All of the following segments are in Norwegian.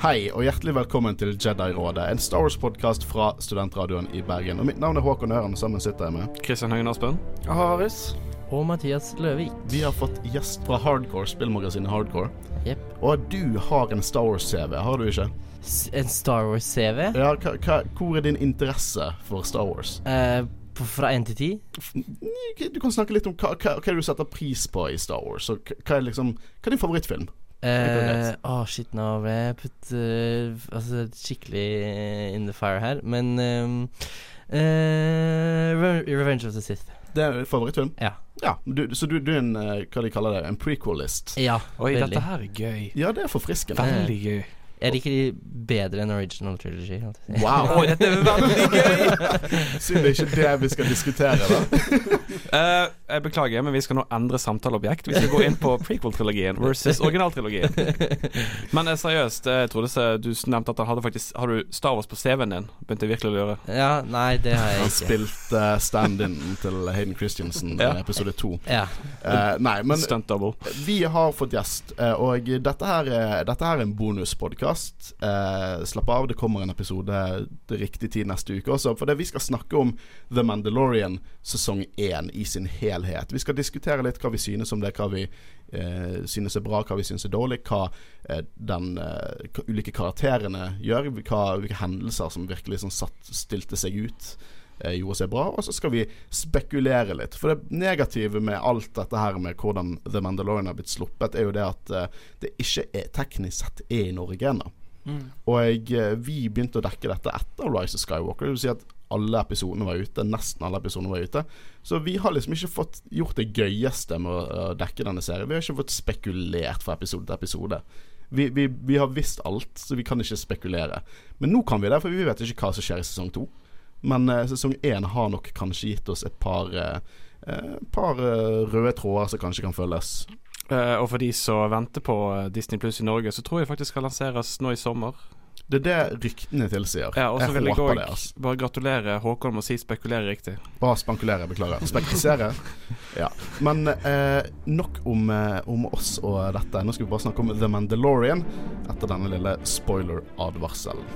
Hei og hjertelig velkommen til Jedi-rådet, en Star Wars-podkast fra Studentradioen i Bergen. Og Mitt navn er Håkon Øren, og sammen sitter jeg med Kristian Høgen Aspen. Haris. Og Mathias Løvik. Vi har fått gjest fra Hardcore, spillmagasinet Hardcore. Yep. Og du har en Star Wars-CV, har du ikke? S- En Star Wars-CV. Ja, hva, hva, Hvor er din interesse for Star Wars? Uh, fra 1 til 10. Du kan snakke litt om hva, hva, hva du setter pris på i Star Wars. Og hva er liksom Hva er din favorittfilm? Eh, oh, shit, nå ble jeg putt uh, altså, skikkelig eh, in the fire her. Men um, uh, Revenge of the Sith. Det er favorittfilm? Ja. Ja, du, Så du, du er en eh, hva de kaller det, en prequel-list? Ja, Oi, veldig. dette her er gøy. Ja, det er forfriskende. Veldig gøy. Jeg liker de bedre enn original trilogy. Wow. Oi, dette er veldig gøy! Synd det er ikke det vi skal diskutere, da. Eh, jeg beklager, men vi skal nå endre samtaleobjekt. Vi skal gå inn på prequel-trilogien versus originaltrilogien. Men eh, seriøst, eh, jeg trodde se- du nevnte at han hadde faktisk Har du Star Wars på CV-en din? Begynte jeg virkelig å lure. Ja, nei, det har jeg ikke. Han spilte spilte stand-in til Hayden Christensen i Ja. episode to. Ja. Uh, nei, men Stunt double. vi har fått gjest, eh, og dette her er, dette her er en bonuspodkast. Eh, slapp av, det kommer en episode til riktig tid neste uke også. For det vi skal snakke om The Mandalorian sesong én i sin helhet. Vi skal diskutere litt hva vi synes om det, hva vi eh, synes er bra, hva vi synes er dårlig, hva eh, den eh, ulike karakterene gjør, hva, hvilke hendelser som virkelig sånn satt, stilte seg ut eh, gjorde seg bra, og så skal vi spekulere litt. For det negative med alt dette her med hvordan The Mandalorian har blitt sluppet, er jo det at eh, det ikke er, teknisk sett er i Norge ennå. Og jeg, eh, vi begynte å dekke dette etter Rise of Skywalker. Det vil si at alle episodene var ute. Nesten alle episodene var ute. Så vi har liksom ikke fått gjort det gøyeste med å, dekke denne serien. Vi har ikke fått spekulert fra episode til episode. Vi, vi, vi har visst alt, så vi kan ikke spekulere. Men nå kan vi det, for vi vet ikke hva som skjer i sesong to. Men eh, sesong én har nok kanskje gitt oss et par eh, eh, par eh, røde tråder som kanskje kan følges. Eh, og for de som venter på eh, Disney Pluss i Norge, så tror jeg faktisk skal lanseres nå i sommer. Det er det ryktene tilsier. Ja, og så vil jeg òg. Altså. bare gratulere Håkon med å si 'spekulere' riktig. Bare spankulere, beklager. Spektisere. ja. Men eh, nok om, eh, om oss og dette. Nå skal vi bare snakke om The Mandalorian etter denne lille spoiler-advarselen.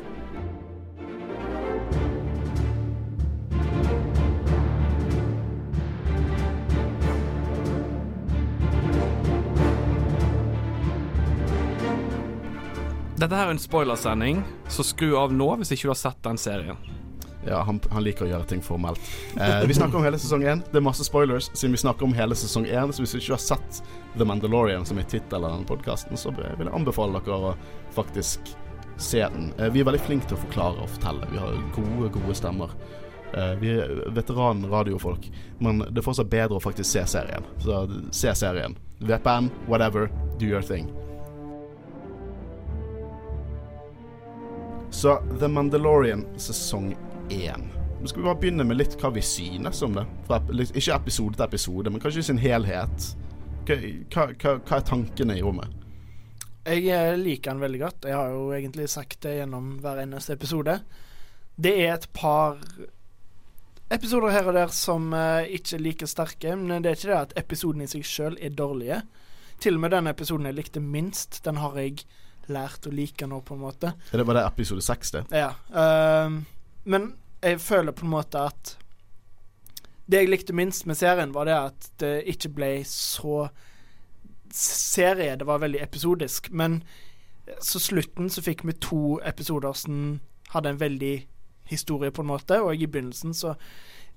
Dette her er en spoilersending, så skru av nå hvis ikke du har sett den serien. Ja, han, han liker å gjøre ting formelt. Eh, vi snakker om hele sesong én. Det er masse spoilers siden vi snakker om hele sesong én. Så hvis du ikke har sett The Mandalorian som er tittelen av denne podkasten, så vil jeg anbefale dere å faktisk se den. Eh, vi er veldig flinke til å forklare og fortelle. Vi har gode, gode stemmer. Eh, vi er veteran-radiofolk, men det er fortsatt bedre å faktisk se serien. Så se serien. VPN, whatever, do your thing. Så The Mandalorian sesong én. Nå skal vi bare begynne med litt hva vi synes om det. Fra, ikke episode til episode, men kanskje i sin helhet. Hva, hva, hva, er tankene i rommet? Jeg eh, liker den veldig godt. Jeg har jo egentlig sagt det gjennom hver eneste episode. Det er et par episoder her og der som eh, ikke er like sterke, men det er ikke det at episoden i seg sjøl er dårlige. Til og med den episoden jeg likte minst, den har jeg lært å like nå, på en måte. Er det, var det episode seks, det? Ja. Uh, men jeg føler på en måte at Det jeg likte minst med serien, var det at det ikke ble så serie. Det var veldig episodisk. Men så slutten så fikk vi to episoder som hadde en veldig historie, på en måte. Og i begynnelsen så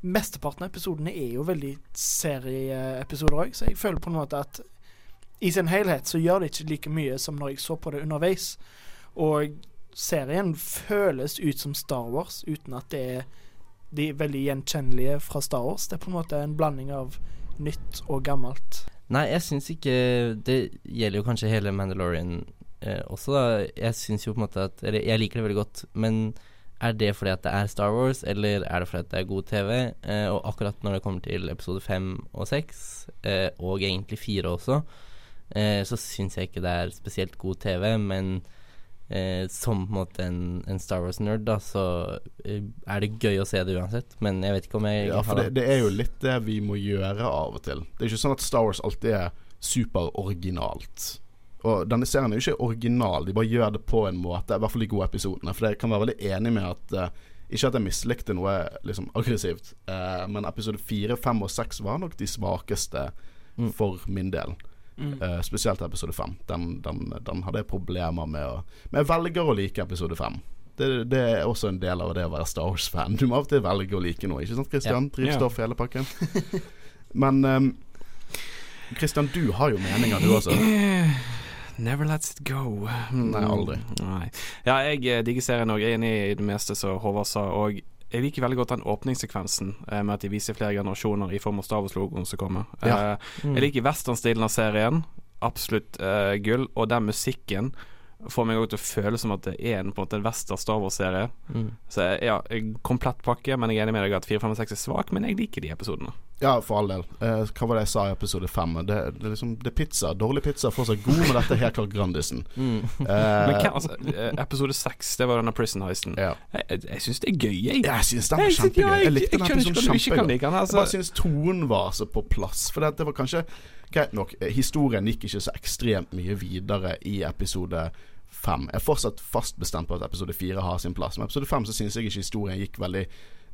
Mesteparten av episodene er jo veldig serieepisoder òg, så jeg føler på en måte at i sin helhet så gjør det ikke like mye som når jeg så på det underveis. Og serien føles ut som Star Wars, uten at det er de veldig gjenkjennelige fra Star Wars. Det er på en måte en blanding av nytt og gammelt. Nei, jeg syns ikke Det gjelder jo kanskje hele Mandalorian eh, også, da. Jeg syns jo på en måte at Eller jeg liker det veldig godt, men er det fordi at det er Star Wars, eller er det fordi at det er god TV? Eh, og akkurat når det kommer til episode fem og seks, eh, og egentlig fire også, eh, så syns jeg ikke det er spesielt god TV, men eh, som på en måte en, en Star Wars-nerd, da, så eh, er det gøy å se det uansett. Men jeg vet ikke om jeg Ja, for det, det er jo litt det vi må gjøre av og til. Det er ikke sånn at Star Wars alltid er superoriginalt. Og denne serien er jo ikke original, de bare gjør det på en måte, i hvert fall de gode episodene. For jeg kan være veldig enig med at uh, Ikke at jeg mislikte noe liksom aggressivt, uh, men episode fire, fem og seks var nok de svakeste Mm. for min del. Mm. Uh, spesielt episode fem. Den, den, den hadde jeg problemer med å Men jeg velger å like episode fem. Det, det er også en del av det å være Star Wars-fan. Du må av og til velge å like noe, ikke sant Christian? Drivstoff, hele pakken. Men um, Christian, du har jo meninger, du også. Never lets it go. Mm. Nei, aldri. Nei. Ja, jeg eh, digger serien òg. Jeg er enig i det meste som Håvard sa. Og jeg liker veldig godt den åpningssekvensen eh, med at de viser flere generasjoner i form av Star Wars-logoen som kommer. Ja. Eh, jeg liker westernstilen av serien. Absolutt eh, gull. Og den musikken får meg til å føle som at det er en på en måte en western Star Wars-serie. Mm. Så eh, ja, komplett pakke, men jeg er enig med deg at 4, 5 og 6 er svak, men jeg liker de episodene. Ja, for all del. Eh, hva var det jeg sa i episode fem? Det, det, er liksom, det er pizza. Dårlig pizza er fortsatt god, men dette er helt klart Grandisen. Mm. Men Eh, hvem, altså, eh, episode 6, det var denne prison heisten. ja. Jeg, jeg, jeg syns det er gøy, jeg. Jeg syns den var Jeg kjempegøy. Jeg likte den episoden hva kjempegodt. like altså. Jeg bare syns tonen var så på plass. For det, det var kanskje Greit nok, eh, historien gikk ikke så ekstremt mye videre i episode fem. Jeg er fortsatt fast bestemt på at episode fire har sin plass. Men episode fem så syns jeg ikke historien gikk veldig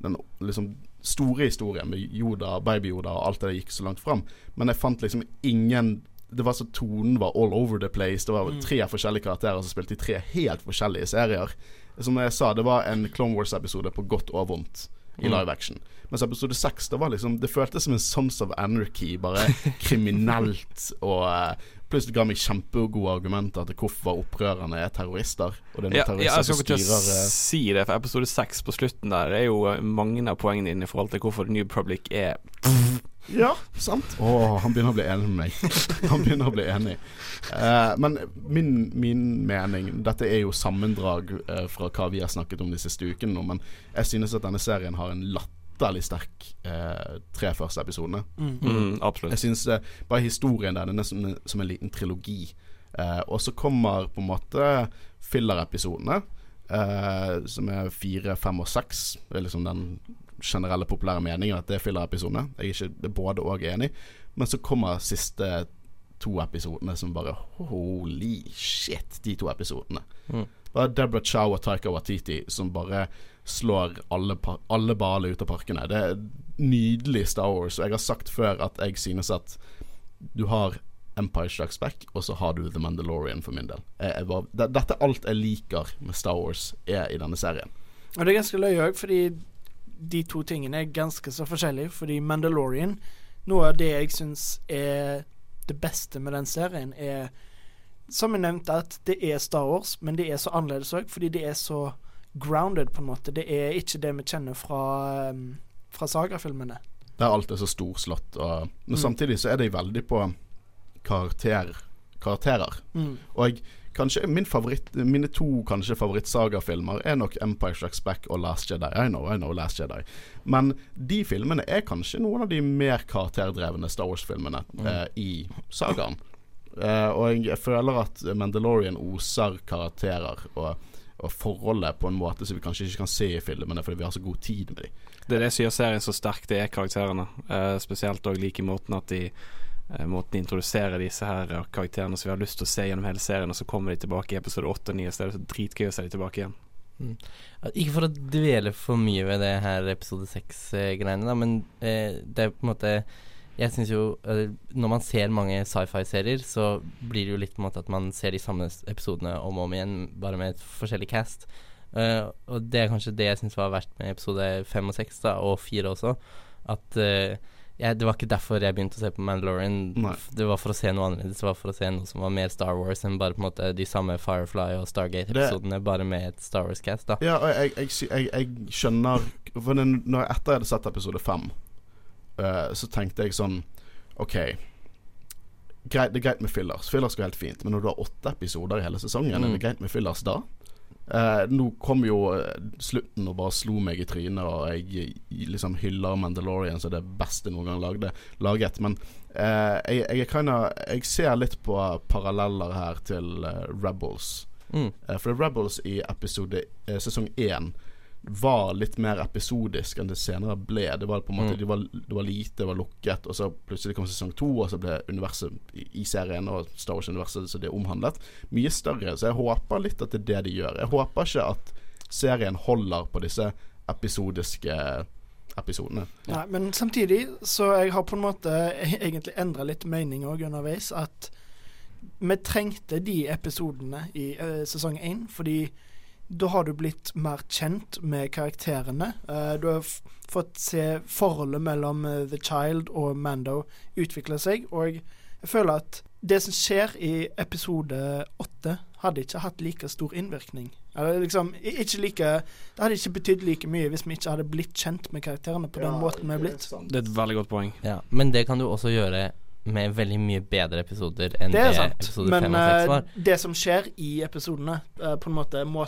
Den liksom store historien med Yoda, baby-Yoda og alt det der gikk så langt fram. Men jeg fant liksom ingen det var så Tonen var all over the place. Det var tre forskjellige karakterer som spilte i tre helt forskjellige serier. Som jeg sa, det var en Clone Wars-episode på godt og vondt i Mm. live action. Mens episode seks, det var liksom Det føltes som en Sons of Anarchy. Bare kriminelt og eh, Plutselig ga meg kjempegode argumenter til hvorfor opprørerne er terrorister. Og det er noen ja, ja, terrorister jeg som skal ikke styrer eh, si det, for episode 6 på slutten der er jo eh, mange av poengene dine i forhold til hvorfor New Public er Ja, sant. Å, han begynner å bli enig med meg. Han begynner å bli enig. Eh, men min, min mening Dette er jo sammendrag eh, fra hva vi har snakket om de siste ukene nå, men jeg synes at denne serien har en latterlig sterk eh, tre første episodene. Mm. mm, Absolutt. Jeg synes eh, bare historien der Den er som, som en liten trilogi. Eh, og så kommer på en måte filler-episodene, eh, som er fire, fem og seks. Det er liksom den generelle populære meningen at det er filler-episodene. Jeg er ikke både og enig. Men så kommer siste to episodene som bare Holy shit, de to episodene. Mm. var Deborah Chow og Taika Watiti som bare slår alle, alle baler ut av parkene. Det er nydelig Star Wars, og jeg har sagt før at jeg synes at du har Empire Strikes Back, og så har du The Mandalorian for min del. Jeg, jeg var, det, dette er alt jeg liker med Star Wars, er i denne serien. Og det er ganske løye òg, fordi de to tingene er ganske så forskjellige. Fordi Mandalorian, noe av det jeg syns er det beste med den serien, er som jeg nevnte, at det er Star Wars, men det er så annerledes òg, fordi det er så grounded, på en måte. Det er ikke det vi kjenner fra, um, fra sagafilmene. Der alt er så storslått. Og, men Mm. samtidig så er de veldig på karakter, karakterer. Mm. Og kanskje min favoritt mine to kanskje favorittsagafilmer er nok Empire Strikes Back og Last Jedi. I know, I know Last Jedi. Men de filmene er kanskje noen av de mer karakterdrevne Star Wars-filmene eh, i sagaen. Eh, og jeg føler at Mandalorian oser karakterer og, og forholdet på en måte som vi kanskje ikke kan se i filmene fordi vi har så god tid med dem. Det er det som gjør serien så sterk, det er karakterene. Eh, spesielt òg like måten at de eh, Måten de introduserer disse her eh, karakterene som vi har lyst til å se gjennom hele serien, og så kommer de tilbake i episode 8 og 9, så det er så dritgøy å se de tilbake igjen. Ikke for å dvele for mye ved det her episode seks-greiene, men eh, det er på en måte Jeg syns jo eh, Når man ser mange sci-fi-serier, så blir det jo litt på en måte at man ser de samme episodene om og om igjen, bare med et forskjellig cast. Uh, og det er kanskje det jeg syns var verst med episode fem og seks, og fire også. At uh, jeg, Det var ikke derfor jeg begynte å se på Mandalorian. Nei. Det var for å se noe annerledes. Det var for å se noe som var mer Star Wars enn bare på en måte de samme Firefly og Stargate-episodene, bare med et Star Wars-cast. da Ja, og jeg, jeg, jeg, skjønner For den, når etter jeg hadde sett episode fem, eh, så tenkte jeg sånn OK. Greit, det er greit med fillers. Fillers går helt fint. Men når du har åtte episoder i hele sesongen, er Mm. det greit med fillers da? Uh, nå kom jo eh, slutten og bare slo meg i trynet, og jeg, liksom hyller Mandalorian som det beste noen gang lagde, laget. Men uh, jeg, jeg, er kinda, jeg ser litt på paralleller her til uh, Rebels. Mm. For Rebels i episode sesong én var litt mer episodisk enn det senere ble. Det var på en måte Mm. det, var, det var lite, det var lukket, og så plutselig kom sesong to, og så ble universet i, i serien og Star Wars-universet så det er omhandlet, mye større. Så jeg håper litt at det er det de gjør. Jeg håper ikke at serien holder på disse episodiske episodene. Nei, men samtidig så jeg har på en måte egentlig endra litt mening òg underveis. At vi trengte de episodene i uh, sesong én, fordi da har du blitt mer kjent med karakterene. Uh, du har f fått se forholdet mellom uh, The Child og Mando utvikle seg, og jeg føler at det som skjer i episode åtte, hadde ikke hatt like stor innvirkning. Eller liksom, ikke like Det hadde ikke betydd like mye hvis vi ikke hadde blitt kjent med karakterene på den måten vi er blitt. Det er et veldig godt poeng. Ja, men det kan du også gjøre med veldig mye bedre episoder enn Det det, er sant, episode men 5 og 6 var. Men det som skjer i episodene, eh, på en måte må,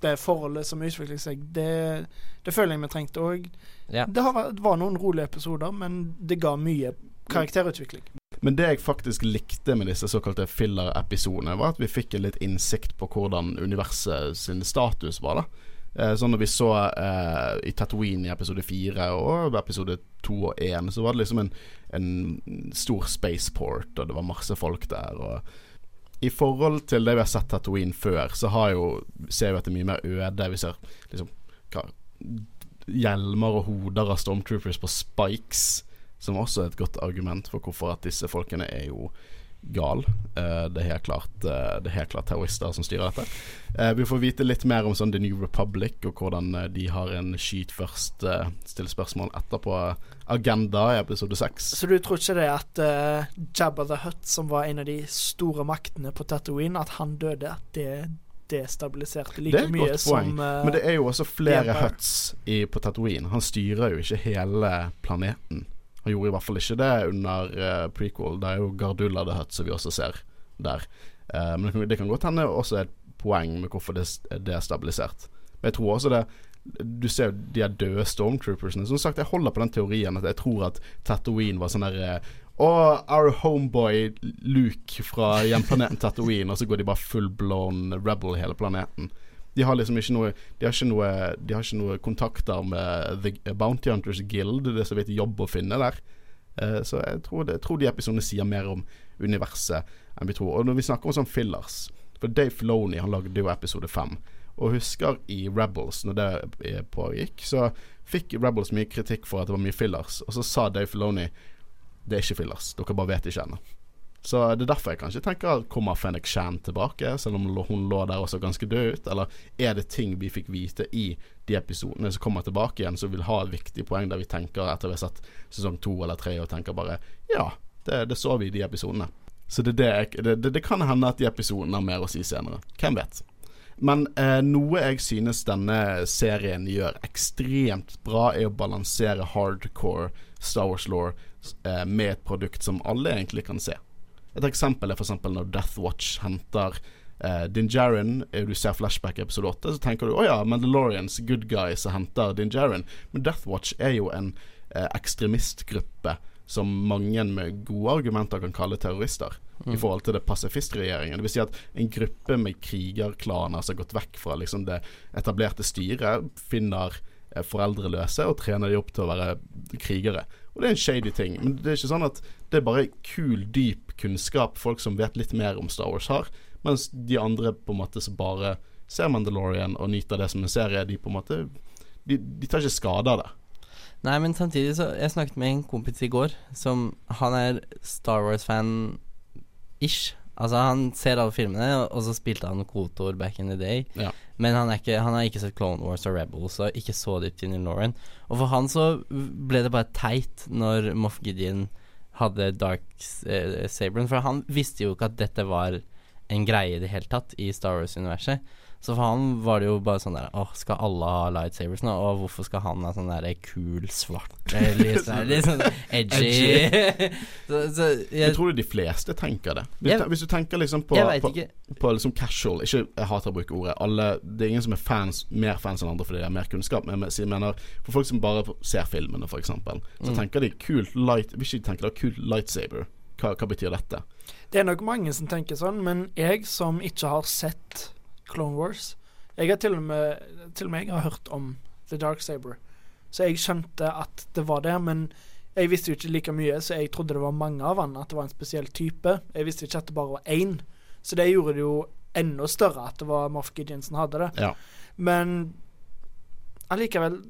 Det forholdet som utvikler seg, det, det føler jeg vi trengte. òg. Ja. det har, vært- var noen rolige episoder, men det ga mye karakterutvikling. Men det jeg faktisk likte med disse såkalte filler-episodene, var at vi fikk en litt innsikt på hvordan universet sin status var. da eh, Sånn når vi så eh, i Tatooine i episode fire og episode to og én, så var det liksom en, en stor spaceport, og det var masse folk der. Og I forhold til det vi har sett Tatooine før, så jo, ser vi at det er mye mer øde. Vi ser liksom hva, hjelmer og hoder av stormtroopers på spikes. Som også er et godt argument for hvorfor at disse folkene er jo gal. Eh, det, er helt klart, eh, det er helt klart terrorister som styrer dette. Eh, vi får vite litt mer om sånn The New Republic og hvordan de har en skyt først, uh, still spørsmål etterpå-agenda i episode seks. Så du tror ikke det at uh, Jabba the Hutt, som var en av de store maktene på Tatooine, at han døde, at det destabiliserte Det like er et mye godt poeng. som uh, Men det er jo også flere huts i, på Tatooine. Han styrer jo ikke hele planeten. Han gjorde i hvert fall ikke det under uh, prequel. Det er jo Gardulla the Hut som vi også ser der. Uh, men det kan, det kan godt hende også et poeng med hvorfor det er destabilisert. Men jeg tror også det Du ser jo de døde stormtroopersene. Som sagt, jeg holder på den teorien at jeg tror at Tatooine var sånn der eh, og our homeboy Luke fra hjemplaneten Tatooine, og så går de bare full blown rebel hele planeten. De har liksom ikke noe De har ikke noe, har ikke noe kontakter med The Bounty Hunters Guild. Det er så vidt jobb å finne der. Eh, så jeg tror, det, jeg tror de episodene sier mer om universet enn vi tror. Og når vi snakker om sånn fillers For Dave Filoni han lagde jo episode fem. Og husker i Rebels, når det pågikk, så fikk Rebels mye kritikk for at det var mye fillers. Og så sa Dave Filoni det er ikke fillers, dere bare vet ikke ennå. Så det er derfor jeg kanskje tenker kommer Fennek Shan tilbake, selv om hun lå der og så ganske død ut? Eller er det ting vi fikk vite i de episodene som kommer tilbake igjen, som vil ha et viktig poeng der vi tenker etter vi har sett sesong to eller tre og tenker bare Ja, det, det så vi i de episodene. Så det, det, det, kan hende at de episodene har mer å si senere. Hvem vet? Men eh, noe jeg synes denne serien gjør ekstremt bra, er å balansere hardcore Star Wars law eh, med et produkt som alle egentlig kan se. Et eksempel er f.eks. når Death Watch henter Uh, Din Djarin. Du ser flashback episode 8, så tenker du å ja, Mandalorians, good guys, henter Din Djarin. Men Death Watch er jo en uh, ekstremistgruppe som mange med gode argumenter kan kalle terrorister. I forhold til det pasifistregjeringen. Det vil si at en gruppe med krigerklaner som har gått vekk fra liksom det etablerte styret, finner eh, foreldreløse og trener de opp til å være krigere. Og det er en shady ting. Men det er ikke sånn at det er bare kul, dyp kunnskap folk som vet litt mer om Star Wars har, mens de andre på en måte som bare ser Mandalorian og nyter det som en serie, de på en måte De, de tar ikke skade av det. Nei, men samtidig så Jeg snakket med en kompis i går som Han er Star Wars-fan ish. Altså, han ser alle filmene, og så spilte han Kotor back in the day. Ja. Men han, ikke, han har ikke sett Clone Wars og Rebels, og ikke så dypt inn i Lauren. Og for han så ble det bare teit når Moff Gideon hadde Dark eh, Saberen, for han visste jo ikke at dette var en greie i det hele tatt i Star Wars-universet. Så for han var det jo bare sånn der Åh, skal alle ha lightsabers nå? Og hvorfor skal han ha sånn der kul, svart eh, Litt sånn, litt sånn edgy. så, så Jeg jeg, tror de fleste tenker det. Hvis, Jeg- du, hvis du tenker liksom på, på, på liksom casual Ikke jeg hater å bruke ordet. Alle, det er ingen som er fans, mer fans enn andre fordi de har mer kunnskap. Men jeg mener for folk som bare ser filmene, f.eks., så Mm. tenker de kult light Hvis ikke de tenker da kult lightsaber, hva, hva betyr dette? Det er nok mange som tenker sånn, men jeg som ikke har sett Clone Wars, Jeg har til og med Til og med jeg har hørt om The Dark Saber, så jeg skjønte at det var det, men jeg visste jo ikke like mye, så jeg trodde det var mange av han, at det var en spesiell type. Jeg visste ikke at det bare var én, så det gjorde det jo enda større at det var Moff Gideon som hadde det. Ja. Men allikevel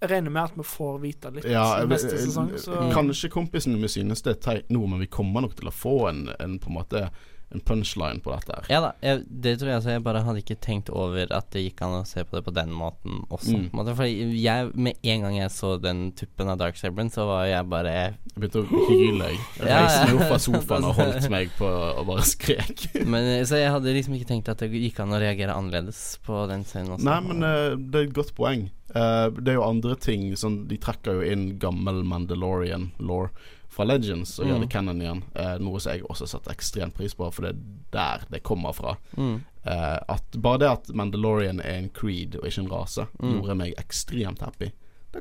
jeg regner med at vi får vite litt Ja, neste sesong. Så Kanskje kompisene mine synes det er teit nå, men vi kommer nok til å få en, en på en måte En punchline på dette her. Ja da, jeg, det tror jeg altså. Jeg bare hadde ikke tenkt over at det gikk an å se på det på den måten også. Mm. Måte. For jeg, med en gang jeg så den tuppen av Dark Saberen, så var jeg bare Jeg begynte å hyle. Jeg Jeg Ja, reiste meg opp fra sofaen og holdt meg på og bare skrek. Men eh, Så jeg hadde liksom ikke tenkt at det gikk an å reagere annerledes på den scenen også. Nei, men uh, det er et godt poeng. Uh, det er jo andre ting sånn, De trekker jo inn gammel Mandalorian-law fra Legends og gjør det Mm. canon igjen. eh, noe som jeg også setter ekstremt pris på, for det er der det kommer fra. mm. Eh, at Bare det at Mandalorian er en creed og ikke en rase, Mm. gjorde meg ekstremt happy.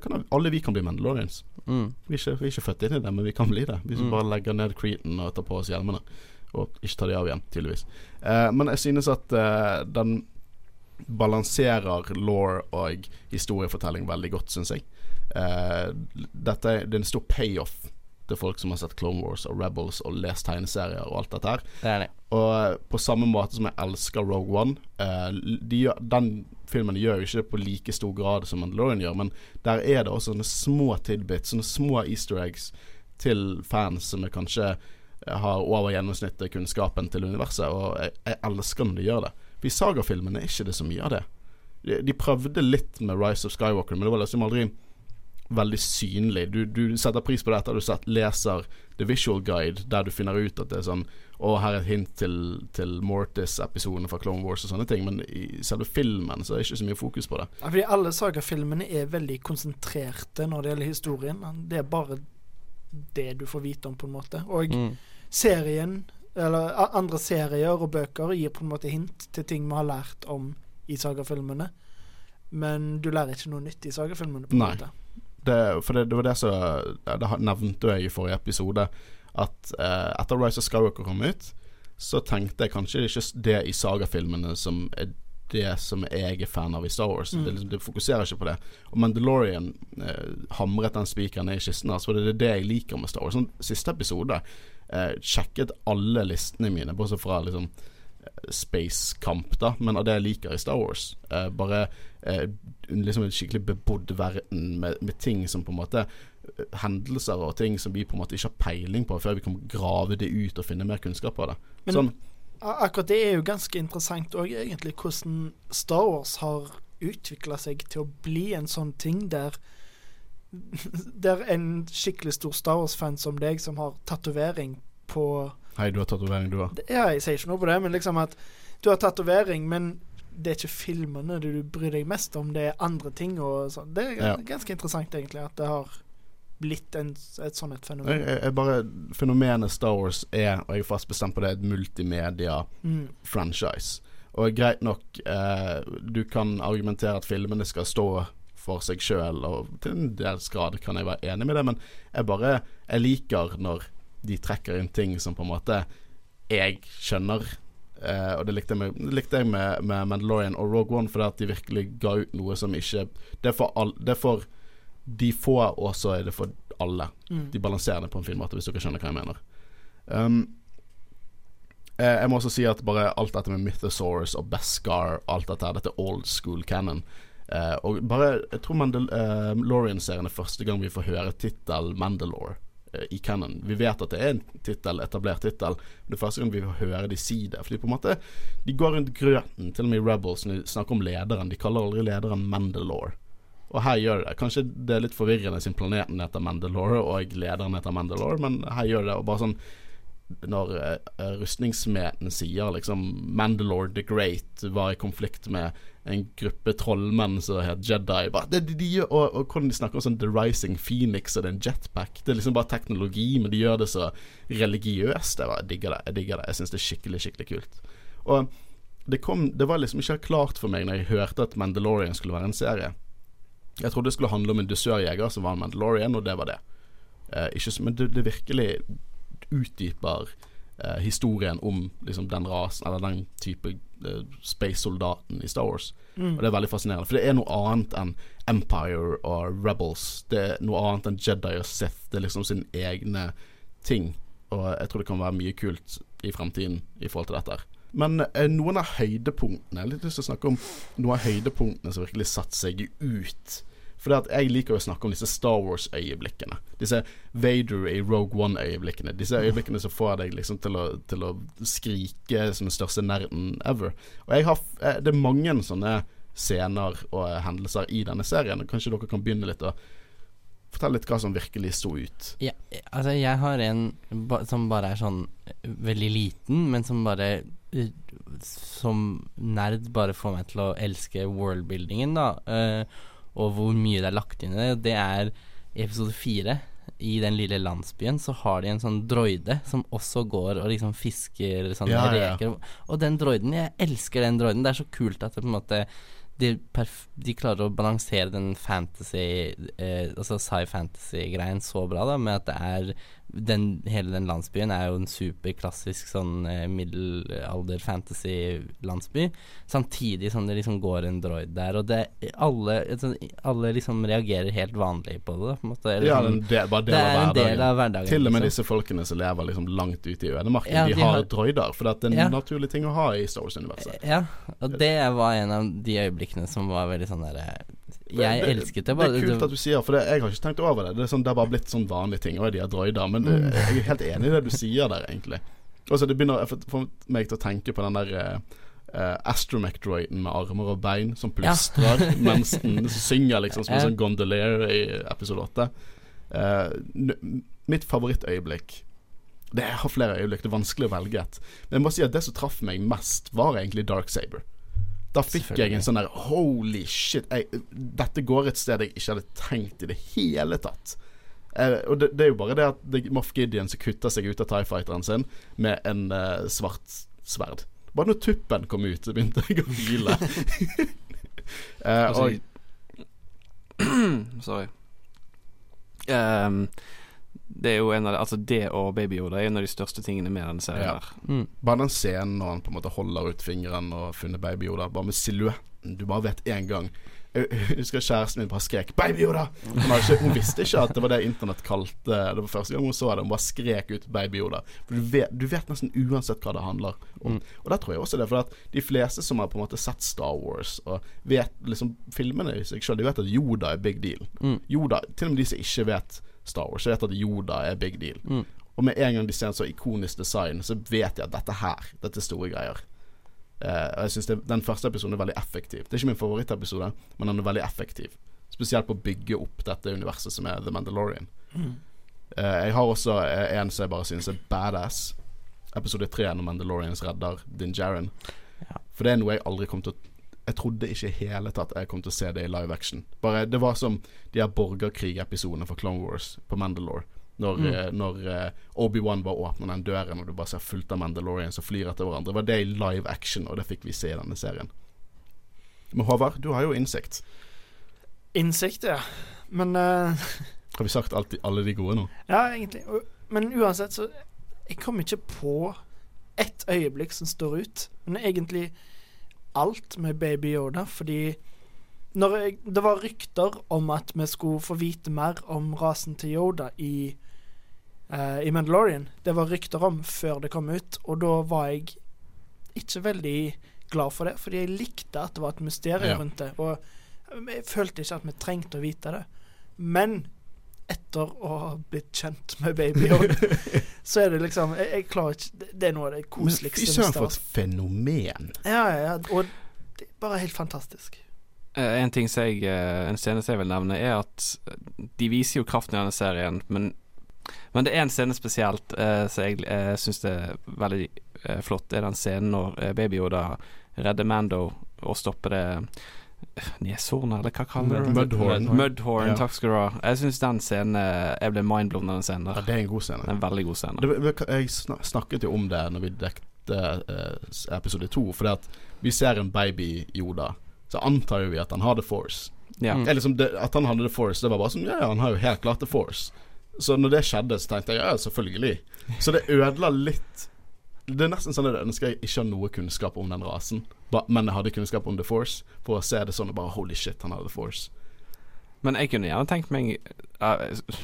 Kan, alle vi kan bli Mandalorians. Mm. Vi er, ikke, vi er ikke født inn i det, men vi kan bli det. Hvis vi Mm. bare legger ned creeden og tar på oss hjelmene. Og ikke tar de av igjen, tydeligvis. Eh, men jeg synes at eh, den balanserer law og historiefortelling veldig godt, syns jeg. Eh, dette det er en stor payoff til folk som har sett Clone Wars og Rebels og lest tegneserier og alt dette her. Det det. Og eh, på samme måte som jeg elsker Rogue One eh, de Den filmen gjør jo ikke det på like stor grad som Mandalorian gjør, men der er det også sånne små tidbits, sånne små easter eggs til fans som er kanskje eh, har over gjennomsnittet kunnskapen til universet, og jeg, jeg elsker når de gjør det. For i sagafilmene er ikke det så mye av det. De, de prøvde litt med Rise of Skywalker, men det var liksom aldri veldig synlig. Du, du setter pris på det etter at du sett, leser The Visual Guide, der du finner ut at det er sånn Og her er et hint til, til Mortis-episoden fra Clone Wars og sånne ting, men i selve filmen så er det ikke så mye fokus på det. Ja, fordi alle sagafilmene er veldig konsentrerte når det gjelder historien. Det er bare det du får vite om, på en måte. Og Mm. serien, eller andre serier og bøker, gir på en måte hint til ting vi har lært om i sagafilmene. Men du lærer ikke noe nytt i sagafilmene. på en måte. Det for det, det var det som Det nevnte jeg i forrige episode. At eh, etter Rise of Skywalker kom ut, så tenkte jeg kanskje det er ikke det i sagafilmene som er det som jeg er fan av i Star Wars. Mm. Det, liksom, det fokuserer ikke på det. Og Mandalorian eh, hamret den spikeren ned i kisten hans. For det er det jeg liker med Star Wars. Sånn, siste episode eh, sjekket alle listene mine, bortsett fra liksom Space Camp, da, men av det jeg liker i Star Wars. Eh, bare eh, liksom en skikkelig bebodd verden med, med ting som på en måte eh, Hendelser og ting som vi på en måte ikke har peiling på, før vi kan grave det ut og finne mer kunnskap av det. Men- sånn, Akkurat det er jo ganske interessant òg, egentlig, hvordan Star Wars har utvikla seg til å bli en sånn ting der Der en skikkelig stor Star Wars-fan som deg, som har tatovering på Hei, du har tatovering, du òg. Ja, jeg sier ikke noe på det, men liksom at du har tatovering, men det er ikke filmene du bryr deg mest om, det er andre ting og sånn. Det er Ja. ganske interessant, egentlig, at det har blitt en, et sånt et fenomen. jeg, jeg bare Fenomenet Star Wars er, og jeg er fast bestemt på det, et multimedia-franchise. Mm. Og greit nok, eh, du kan argumentere at filmene skal stå for seg sjøl, og til en dels grad kan jeg være enig med det, men jeg bare Jeg liker når de trekker inn ting som på en måte jeg skjønner. Uh, og det likte jeg, med, likte jeg med, med Mandalorian og Rogue One, fordi at de virkelig ga ut noe som ikke Det er for, all, det er for de få, og så er det for alle. Mm. De balanserer det på en fin måte, hvis dere skjønner hva jeg mener. Um, eh, jeg må også si at bare alt dette med Mythosaurus og Beskar, alt dette her, dette er old school canon. Eh, og bare Jeg tror Mandalorian-serien er første gang vi får høre tittelen Mandalore eh, i canon. Vi vet at det er en tittel, etablert tittel, det er første gang vi høre de si det. Fordi på en måte De går rundt grøten, til og med i Rebels, når de snakker om lederen. De kaller aldri lederen Mandalore. Og her gjør det det. Kanskje det er litt forvirrende siden planeten heter Mandalore og lederen heter Mandalore, men her gjør det det. Og bare sånn Når uh, rustningssmeden sier liksom Mandalore the Great var i konflikt med en gruppe trollmenn som het Jedi bare, det, de, de og, og hvordan de snakker om sånn The Rising Phoenix og det er en jetpack. Det er liksom bare teknologi, men de gjør det så religiøst. Jeg, bare, jeg digger det. Jeg digger det Jeg syns det er skikkelig, skikkelig kult. Og det, kom, det var liksom ikke klart for meg når jeg hørte at Mandalorian skulle være en serie. Jeg trodde det skulle handle om en dusørjeger som var en Mandalorian, og det var det. Eh, ikke, men det, det virkelig utdyper eh, historien om liksom den rasen, eller den type eh, space-soldaten i Star Wars. Mm. Og det er veldig fascinerende, for det er noe annet enn Empire og Rebels. Det er noe annet enn Jedi og Sith. Det er liksom sin egne ting. Og jeg tror det kan være mye kult i fremtiden i forhold til dette. her. Men eh, noen av høydepunktene Jeg har litt lyst til å snakke om noen av høydepunktene som virkelig satte seg ut. For det at jeg liker å snakke om disse Star Wars-øyeblikkene. Disse Vader i Rogue One-øyeblikkene. Disse øyeblikkene som får deg liksom til å, til å skrike som den største nerden ever. Og jeg har, eh, det er mange sånne scener og hendelser i denne serien. Kanskje dere kan begynne litt å fortelle litt hva som virkelig sto ut. Ja, altså jeg har en som bare er sånn eh, veldig liten, men som bare eh, Som nerd bare får meg til å elske worldbuildingen, da. eh, og hvor mye det er lagt inn i det. Det er i episode fire. I den lille landsbyen så har de en sånn droide som også går og liksom fisker sånne Ja, ja, ja. Og den droiden, jeg elsker den droiden. Det er så kult at det på en måte de, de klarer å balansere den fantasy eh, Altså sci-fantasy-greien så bra, da, med at det er den, Hele den landsbyen er jo en superklassisk sånn eh, middelalder-fantasy-landsby. Samtidig som det liksom går en droid der, og det alle, altså, alle liksom reagerer helt vanlig på det, på en måte. Eller Ja, det den del, bare del det av er en del av hverdagen. Til og med liksom. disse folkene som lever liksom langt ute i ødemarken, Ja, de, de har har- droider. For det er en Ja. naturlig ting å ha i Star Wars-universet. Ja, og det var en av de øyeblikkene som var veldig sånn derre Jeg Det- elsket det bare. Det er kult at du sier, for det, jeg har ikke tenkt over det. Det er, sånn, det er bare blitt sånn vanlige ting. Og de har droider. Men Mm. det, jeg er helt enig i det du sier der, egentlig. Og så det begynner å få- meg til å tenke på den der uh, eh, astromech-droiden med armer og bein som Ja. mens den synger liksom som en sånn gondolier i episode åtte. Uh, n- mitt favorittøyeblikk Det har flere øyeblikk, det er vanskelig å velge et. Men jeg må si at det som traff meg mest, var egentlig Dark Saber. Da fikk jeg en sånn der Holy shit, jeg, dette går et sted jeg ikke hadde tenkt i det hele tatt. Eh, og det, det er jo bare det at det Moff Gideon som kutter seg ut av Tie Fighteren sin med en eh, svart sverd. Bare når tuppen kom ut, så begynte jeg å hvile. Eh, Altså, og Sorry. Ehm, det er jo en av de, Altså det og Baby Yoda er en av de største tingene med denne serien. Ja. her mm. bare den scenen når han på en måte holder ut fingeren og har funnet Baby Yoda, bare med silhuetten, du bare vet én gang. Jeg jeg husker kjæresten min bare skrek 'Baby Yoda!' Hun, ikke, hun visste ikke at det var det internett kalte Det var første gang hun så det. Hun bare skrek ut 'Baby Yoda'. For du vet, du vet nesten uansett hva det handler om. Mm. Og der tror jeg også det, for at de fleste som har på en måte sett Star Wars og vet liksom filmene i seg sjøl, de vet at Yoda er big deal. Mm. Yoda, Til og med de som ikke vet Star Wars, Jeg vet at Yoda er big deal. Mm. Og med en gang de ser en så ikonisk design, så vet de at dette her, dette er store greier. Eh, og jeg synes Den første episoden er veldig effektiv. Det er ikke min favorittepisode, men den er veldig effektiv. Spesielt på å bygge opp dette universet som er The Mandalorian. Eh, jeg har også eh, en som jeg bare synes er badass. Episode tre når Mandalorians redder Din Jaren. Ja. For det er noe jeg aldri kom til å Jeg trodde ikke i hele tatt jeg kom til å se det i live action. Bare Det var som de her borgerkrigepisodene for Clone Wars på Mandalore. Når, Mm. eh, når eh, Obi-Wan bare åpner den døren, og du bare ser fullt av Mandalorians som flyr etter hverandre. Det var det i live action, og det fikk vi se i denne serien. Men Håvard, du har jo innsikt. Innsikt, ja. Men uh... Har vi sagt alt, alle de gode nå? Ja, egentlig. Men uansett, så Jeg kom ikke på ett øyeblikk som står ut. Men egentlig alt med Baby Yoda, fordi når jeg, Det var rykter om at vi skulle få vite mer om rasen til Yoda i, uh, i Mandalorian. Det var rykter om før det kom ut, og da var jeg ikke veldig glad for det, fordi jeg likte at det var et mysterium Ja. rundt det. Og jeg følte ikke at vi trengte å vite det. Men etter å ha blitt kjent med Baby Yoda, så er det liksom Jeg, jeg klarer ikke Det, er noe av det Men koseligste fy med søren, for et fenomen. Ja, ja, ja. Og det er bare helt fantastisk. Eh, En ting jeg eh, En scene som jeg vil nevne, er at eh, de viser jo kraften i denne serien, men, men det er en scene spesielt uh, som jeg uh, syns er veldig eh, flott. Det er den scenen når uh, Baby Yoda redder Mando og stopper det Neshornet, eller hva kaller du det? Mudhorn. Mudhorn, Ja. takk skal du ha. Jeg syns den scenen eh, Jeg ble mindblown av den scenen Ja, det er en god scene. En veldig god scene. Det, jeg snakket jo om det når vi dekte eh, episode to. Fordi at vi ser en baby Yoda, så antar jo vi at han har The Force. Ja. Liksom det, At han hadde The Force, det var bare sånn Ja, ja, han har jo helt klart The Force. Så når det skjedde, så tenkte jeg ja, selvfølgelig. Så det ødela litt Det er nesten sånn at jeg ønsker jeg ikke har noe kunnskap om den rasen, men jeg hadde kunnskap om The Force, for å se det sånn og bare Holy shit, han har The Force. Men jeg kunne gjerne tenkt meg eh,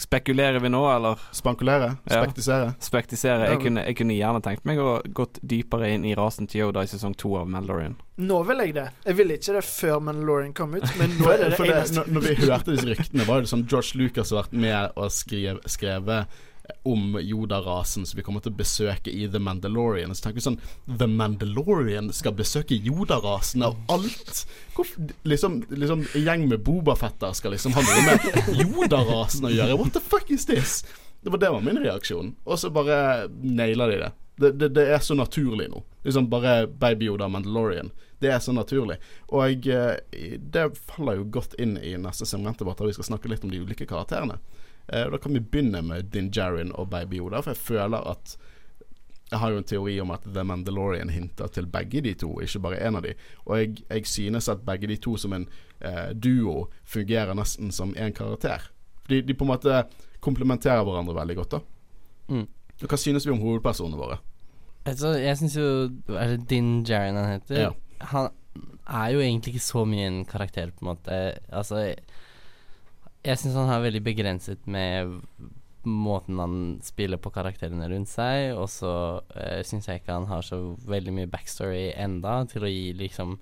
Spekulerer vi nå, eller Spankulere? Ja. Spektisere? spektisere? Jeg kunne, jeg kunne gjerne tenkt meg å gått dypere inn i rasen til Yoda i sesong to av Mandalorian. Nå vil jeg det. Jeg ville ikke det før Mandalorian kom ut, men nå er det det eneste. når, når vi hørte disse ryktene, var det sånn George Lucas har vært med og skrev, skrevet om Yoda-rasen som vi kommer til å besøke i The Mandalorian. Så tenker vi sånn The Mandalorian skal besøke Yoda-rasen av alt? Hvorfor, liksom, liksom En gjeng med Bobafetter skal liksom ha noe med Yoda-rasen å gjøre? What the fuck is this? Det var det var min reaksjon. Og så bare naila de det. Det, det. det er så naturlig nå. Liksom bare Baby Yoda Mandalorian. Det er så naturlig. Og jeg det faller jo godt inn i neste segmentdebatt, der vi skal snakke litt om de ulike karakterene. Eh, da kan vi begynne med Din Jarin og Baby Yoda, for jeg føler at jeg har jo en teori om at The Mandalorian hinter til begge de to, ikke bare én av de. Og jeg, jeg synes at begge de to som en eh, duo fungerer nesten som én karakter. De, de på en måte komplementerer hverandre veldig godt, da. Mm. Hva synes vi om hovedpersonene våre? Altså, jeg syns jo Er det Din Jarin han heter? Ja. Han er jo egentlig ikke så mye en karakter, på en måte. Altså Jeg, syns han har veldig begrenset med måten han spiller på karakterene rundt seg, og så uh, syns jeg ikke han har så veldig mye backstory enda til å gi liksom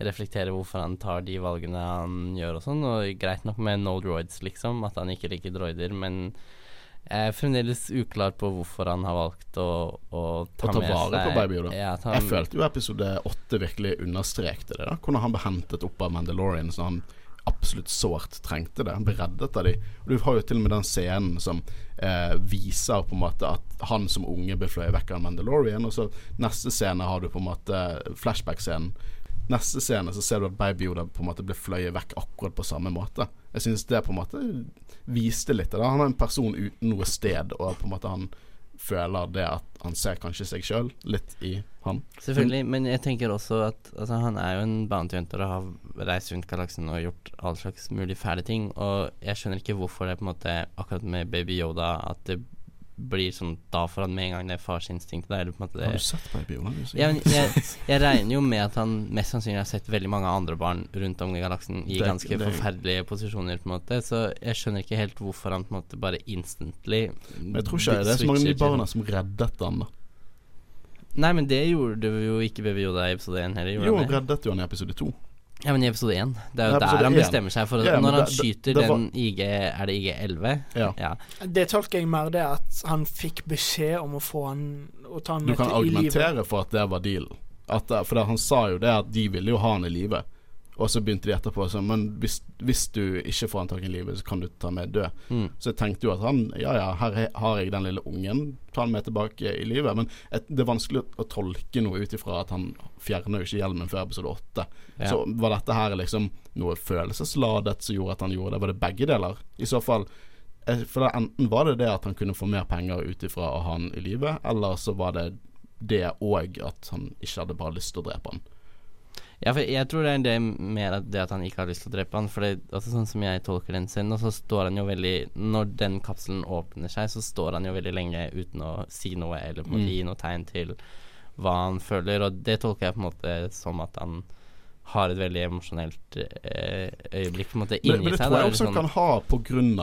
reflektere hvorfor han tar de valgene han gjør og sånn. Og greit nok med no droids, liksom, at han ikke liker droider, men jeg er fremdeles uklar på hvorfor han har valgt å, å ta, Å ta med vare seg på Baby Yoda. Ja, Jeg følte jo episode åtte virkelig understrekte det. da Hvordan han ble hentet opp av Mandalorian så han absolutt sårt trengte det. Han ble reddet av de Og Du har jo til og med den scenen som eh, viser på en måte at han som unge ble fløyet vekk av Mandalorian. Og så neste scene har du på en måte flashback-scenen. Neste scene så ser du at Baby Yoda på en måte ble fløyet vekk akkurat på samme måte. Jeg synes det på en måte viste litt av det. Han er en person uten noe sted, og på en måte han føler det at han ser kanskje seg sjøl litt i han. Selvfølgelig, men jeg tenker også at altså, han er jo en bounty hunter og har reist rundt galaksen og gjort all slags mulig fæle ting, og jeg skjønner ikke hvorfor det er på en måte akkurat med Baby Yoda at det blir sånn Da får han med en gang det farsinstinktet. Eller på en måte Har du sett Baby? Du er men jævlig jeg, jeg regner jo med at han mest sannsynlig har sett veldig mange andre barn rundt om i galaksen i Det- ganske det- forferdelige posisjoner, på en måte, så jeg skjønner ikke helt hvorfor han på en måte bare instantly Men jeg tror ikke det er så mange av de barna som reddet han da. Nei, men det gjorde jo ikke Baby Yoda i episode 1 heller. Jo, han reddet jo han i episode to. Ja, men i episode 1. Det er jo der han bestemmer seg for å Ja, Når han det- det- skyter det var- den IG Er det IG11? Ja. Ja. Det tolker jeg mer det at han fikk beskjed om å få han Å ta han med kan til i livet. argumentere for at det var dealen. At, for det, han sa jo det at de ville jo ha han i live. Og så begynte de etterpå sånn Men hvis, hvis du ikke får han tak i livet, så kan du ta med død. Mm. Så jeg tenkte jo at han Ja ja, her har jeg den lille ungen, ta han med tilbake i livet. Men et, det er vanskelig å tolke noe ut ifra at han fjerner jo ikke hjelmen før episode åtte. Ja. Så var dette her liksom noe følelsesladet som gjorde at han gjorde det? Var det begge deler? I så fall eh, For enten var det det at han kunne få mer penger ut ifra å ha han i live, eller så var det det òg at han ikke hadde bare lyst til å drepe han. Ja, for jeg tror det er det mer at det at han ikke har lyst til å drepe han. For det, altså sånn som jeg tolker den scenen, og så står han jo veldig Når den kapselen åpner seg, så står han jo veldig lenge uten å si noe eller på en måte Mm. gi noe tegn til hva han føler, og det tolker jeg på en måte som at han har et veldig emosjonelt eh, øyeblikk på en måte Men, seg. men det tror jeg også sånn- kan ha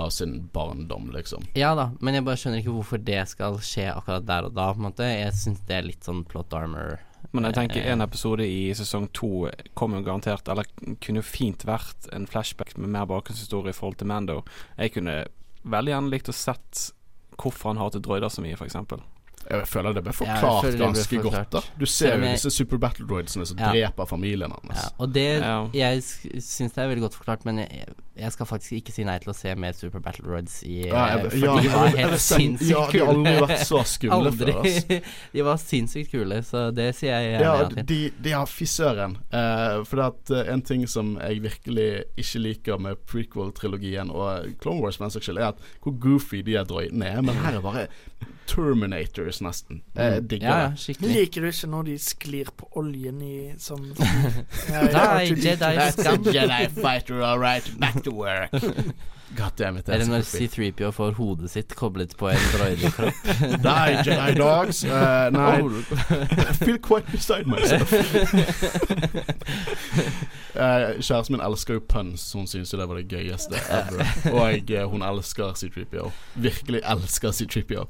av sin barndom, liksom. Ja da, men jeg bare skjønner ikke hvorfor det skal skje akkurat der og da, på en måte. Jeg syns det er litt sånn plot armor. Men jeg tenker en episode i sesong to kommer jo garantert Eller kunne fint vært en flashback med mer bakgrunnshistorie i forhold til Mando. Jeg kunne veldig gjerne likt å sett hvorfor han hater droider så mye, f.eks. Jeg føler det ble forklart ja, det ble ganske forklart. godt. da Du ser jo disse super battle droidsene som Ja. dreper familien hans. Ja, og det Ja. Jeg syns det er veldig godt forklart, men jeg, jeg skal faktisk ikke si nei til å se mer Super Battle Roads i Ja, eh, jeg- For ja, de var jeg helt sinnssykt kule Ja, de har aldri vært så skumle før. Altså. de var sinnssykt kule, så det sier jeg gjerne Ja, ja de, de har fy søren. Uh, for det at uh, en ting som jeg virkelig ikke liker med prequel-trilogien og Clone Wars, men saks skyld, er at hvor goofy de er droidene er. Men her er bare Terminators, nesten. Jeg digger Mm. Ja, ja, det. Liker du ikke når de sklir på oljen i som Nei, Jedi That's a. Jedi fighter, all right. Back to work. God damn it. er Eller når. C3PO får hodet sitt koblet på en droidekropp. Nei, Jedi Dogs. Uh, nei, I feel quite beside myself. uh, kjæresten min elsker jo puns. Hun syns jo det var det gøyeste ever. Og jeg, hun elsker C3PO. Virkelig elsker C3PO.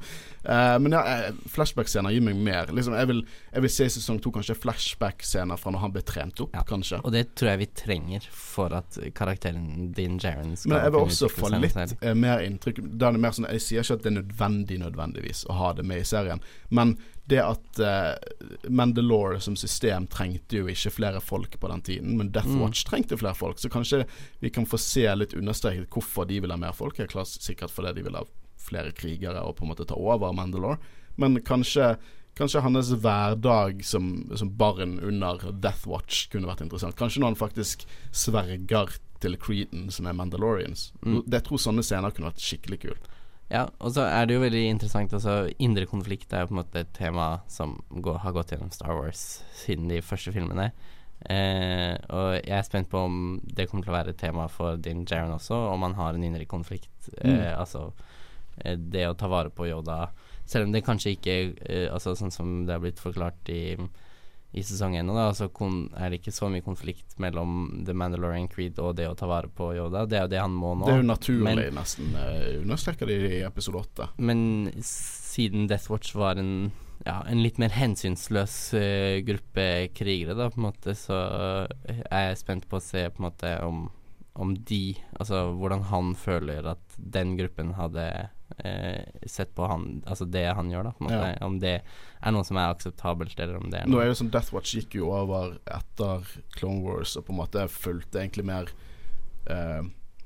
Uh, men ja, eh, flashback-scener gir meg mer. Liksom, jeg, vil, jeg vil se i sesong to kanskje flashback-scener fra når han ble trent opp, Ja. kanskje. Og det tror jeg vi trenger for at karakteren din, Jaren, skal Men jeg vil kunne også få litt eh, mer inntrykk Da er det mer sånn Jeg sier ikke at det er nødvendig nødvendigvis å ha det med i serien, men det at uh, Mandalore som system trengte jo ikke flere folk på den tiden, men Death Mm. Watch trengte flere folk, så kanskje vi kan få se litt understreket hvorfor de vil ha mer folk. jeg klart sikkert fordi de vil ha flere krigere og på en måte ta over Mandalore, men kanskje Kanskje hans hverdag som, som barn under Death Watch kunne vært interessant. Kanskje når han faktisk sverger til Creedon, som er Mandalorians. Mm. Jeg tror sånne scener kunne vært skikkelig kult. Ja, og så er det jo veldig interessant altså Indre konflikt er jo på en måte et tema som går, har gått gjennom Star Wars siden de første filmene. Eh, og jeg er spent på om det kommer til å være et tema for Din Jaron også, om han har en indre konflikt. Eh, Mm. Altså eh, det å ta vare på Yoda, selv om det kanskje ikke eh, Altså sånn som det har blitt forklart i i sesong én, så er det ikke så mye konflikt mellom The Mandalorian Creed og det å ta vare på Yoda. Det er jo det han må nå. Det er jo naturlig, men- nesten. Uh, understreker de i episode åtte. Men siden Death Watch var en ja, en litt mer hensynsløs uh, gruppe krigere, da, på en måte, så er jeg spent på å se på en måte om, om de Altså hvordan han føler at den gruppen hadde eh, sett på han Altså det han gjør, da, måte. Ja. Om det er noe som er akseptabelt, eller om det er Nå er det sånn Death Watch gikk jo over etter Clone Wars og på en måte fulgte egentlig mer eh,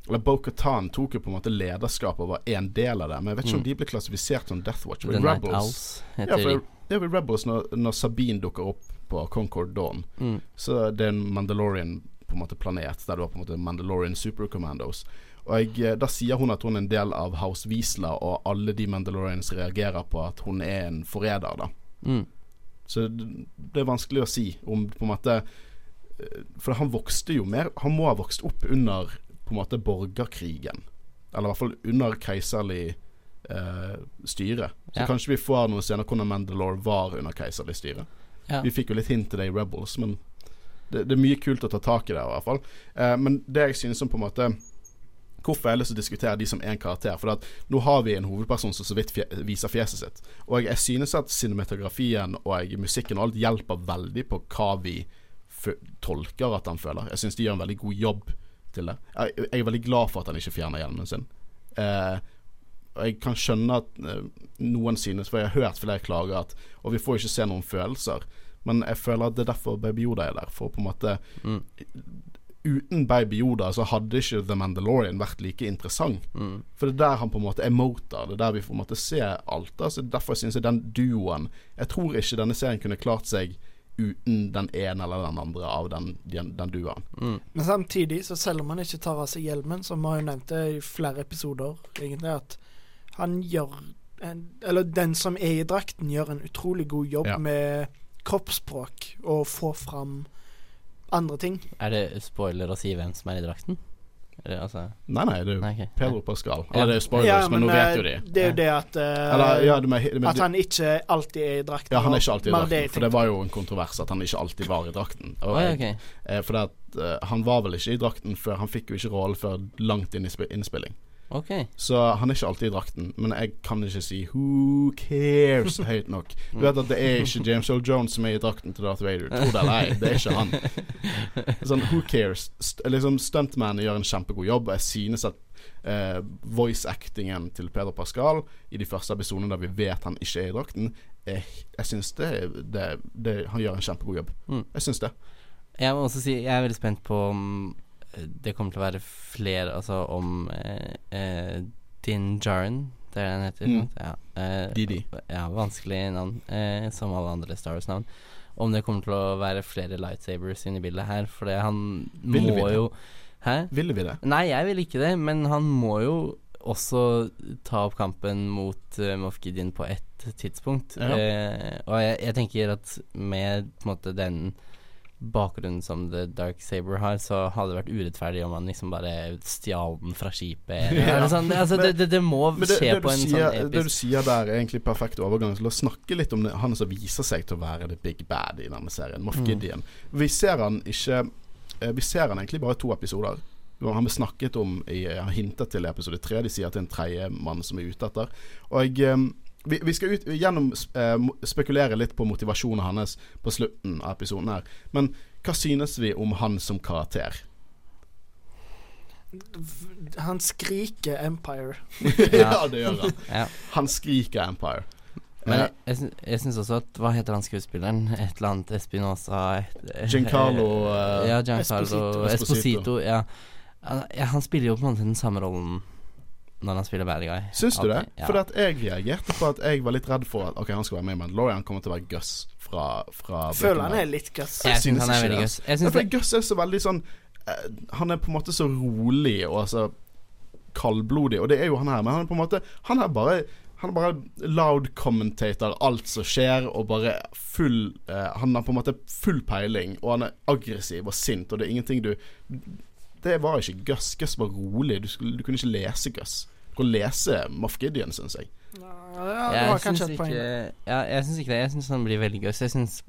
Eller Bo-Katan tok jo på en måte lederskap og var en del av det, men jeg vet ikke Mm. om de ble klassifisert som Death Watch. The Night Owls heter Ja, for det er vel Rebels når, når Sabine dukker opp på Concord Dawn. Mm. Så det er en Mandalorian på en måte planet der du har på en måte Mandalorian Super Commandos. Og jeg, eh, Da sier hun at hun er en del av House Wiesla, og alle de Mandalorians reagerer på at hun er en forræder. da Mm. Så det, er vanskelig å si om på en måte eh, For han vokste jo mer Han må ha vokst opp under på en måte borgerkrigen. Eller i hvert fall under keiserlig eh, styre. Så Ja. kanskje vi får noen scener hvordan Mandalore var under keiserlig styre. Ja. Vi fikk jo litt hint til det i Rebels, men det, det er mye kult å ta tak i det, i hvert fall. Eh, men det jeg synes som på en måte Hvorfor jeg har lyst til å diskutere de som én karakter? For at nå har vi en hovedperson som så vidt fje, viser fjeset sitt. Og jeg synes at cinematografien og musikken og alt hjelper veldig på hva vi tolker at han føler. Jeg synes de gjør en veldig god jobb til det. Jeg, jeg er veldig glad for at han ikke fjerner hjelmen sin. Eh, jeg kan skjønne at eh, noen synes For jeg har hørt flere klager at Og vi får ikke se noen følelser. Men jeg føler at det er derfor Baby Yoda er der. For å på en måte Mm. Uten Baby Yoda så hadde ikke The Mandalorian vært like interessant. Mm. For det er der han på en måte er motor. Det er der vi på en måte ser alt. Da. Så Derfor synes jeg den duoen Jeg tror ikke denne serien kunne klart seg uten den ene eller den andre av den, den, den duoen. Mm. Men samtidig, så selv om han ikke tar av seg hjelmen, som vi har jo nevnt det i flere episoder, egentlig, at han gjør en, Eller den som er i drakten, gjør en utrolig god jobb Ja. med kroppsspråk og få fram andre ting. Er det spoiler å si hvem som er i drakten? Eller, altså Nei, nei, det er jo Nei, ok. Pedro Pascal. Eller det er jo spoilers, Ja, men, nå vet jo de. eh, Det er jo det at uh, Eller, ja, du må, men, At han ikke alltid er i drakten. ja, han er ikke alltid i det drakten. For det var jo en kontrovers at han ikke alltid var i drakten. Og Oi, okay. ok. eh, for det at, uh, han var vel ikke i drakten før Han fikk jo ikke rollen før langt inn i innspilling. Ok. Så han er ikke alltid i drakten. Men jeg kan ikke si 'who cares' høyt nok. Du vet at det er ikke James Earl Jones som er i drakten til Darth Vader. Tro det eller ei, det er ikke han. Sånn, who cares? St liksom Stuntman gjør en kjempegod jobb. Og jeg synes at eh, voice-actingen til Peder Pascal i de første episodene der vi vet han ikke er i drakten, jeg, jeg syns det, det, det Han gjør en kjempegod jobb. Mm. Jeg syns det. Jeg må også si jeg er veldig spent på om eh, det kommer til å være flere Altså om eh, eh, Din Jaren, det er den heter? Mm. Ja, eh, Didi. ja, vanskelig navn, eh, som alle andre Star Wars-navn. Om det kommer til å være flere lightsabers inne i bildet her, for det han Vil må jo Hæ? Ville vi det? Nei, jeg vil ikke det, men han må jo også ta opp kampen mot uh, Moff Gideon på ett tidspunkt. Ja. Eh, og jeg, jeg tenker at med på en måte den bakgrunnen som The Dark Saber har, så hadde det vært urettferdig om han liksom bare stjal den fra skipet. Ja. sånn. det, altså, det, det, det må Men skje det, på en sier, sånn det du sier der, er egentlig perfekt overgang til å snakke litt om det, han som viser seg til å være the big bad i denne serien, Moff Mm. Gideon. Vi ser han ikke eh, Vi ser han egentlig bare i to episoder. Han ble snakket om i, Han hintet til i episode tre. De sier at det er en tredjemann som er ute etter. Og eh, vi, vi skal ut, gjennom eh, spekulere litt på motivasjonen hans på slutten av episoden her. Men hva synes vi om han som karakter? Han skriker Empire. ja, det gjør han. ja. Han skriker Empire. Men Eh, jeg, jeg, syns, jeg syns også at Hva heter han skuespilleren? Et eller annet Espinosa et- Giancarlo, uh, Ja, Giancarlo Esposito. Esposito. Esposito. ja. Ja. Han spiller jo på en måte den samme rollen når han spiller bad guy. Syns du det? Ja. For at jeg reagerte på at jeg var litt redd for at Ok, han skal være med i Mandalorian. Han kommer til å være Gus fra, fra Føler han er litt Gus. jeg synes syns han er veldig Gus. Jeg Jeg Ja, for det Gus er så veldig sånn eh, Han er på en måte så rolig og så kaldblodig, og det er jo han her, men han er på en måte Han er bare han er bare loud commentator alt som skjer, og bare full eh, Han har på en måte full peiling, og han er aggressiv og sint, og det er ingenting du Det var ikke Gus. Gus var rolig. Du, skulle, du kunne ikke lese Gus. Kunne lese Moff Gideon, syns jeg. Ja, det var syns kanskje et poeng. ja, jeg syns ikke det. Jeg syns han blir veldig gøs. Jeg syns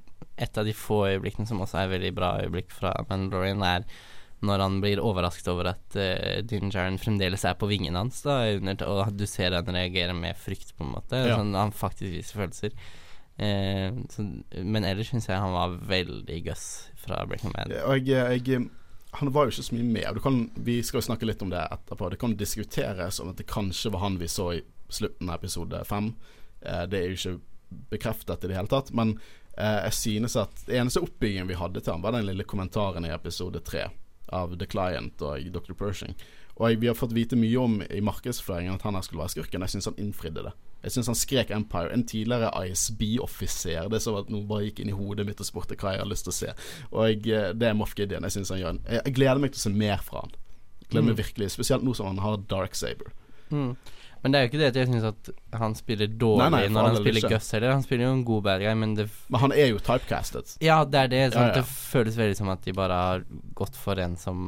et av de få øyeblikkene som også er veldig bra øyeblikk fra Mandalorian, er når han blir overrasket over at uh, Din Jaren fremdeles er på vingen hans, da, under, og du ser han reagere med frykt, på en måte. Ja. Sånn, han faktisk viser følelser. Uh, så, men ellers syns jeg han var veldig gøss fra Breaking Bad. Og jeg, jeg Han var jo ikke så mye med. Og kan, vi skal jo snakke litt om det etterpå. Det kan diskuteres om at det kanskje var han vi så i slutten av episode fem. Eh, det er jo ikke bekreftet i det hele tatt. Men eh, jeg synes at det eneste oppbyggingen vi hadde til ham, var den lille kommentaren i episode tre av The Client og Dr. Pershing. Og jeg, vi har fått vite mye om i markedsføringen at han her skulle være skurken. Jeg syns han innfridde det. Jeg syns han skrek Empire. En tidligere ISB-offiser. Det er som at noe bare gikk inn i hodet mitt og spurte hva jeg har lyst til å se. Og jeg, eh, det er Moff Gideon. Jeg, synes han gjør en, jeg, jeg gleder meg til å se mer fra han. Gleder meg Mm. virkelig Spesielt nå som han har Dark Saber. Mm. Men det er jo ikke det at jeg syns at han spiller dårlig Nei, nei, når han spiller ikke. Gus heller. Han spiller jo en god bad guy, men det Men han er jo typecastet. Ja, det er det. Sånn Ja, ja. Det føles veldig som at de bare har gått for en som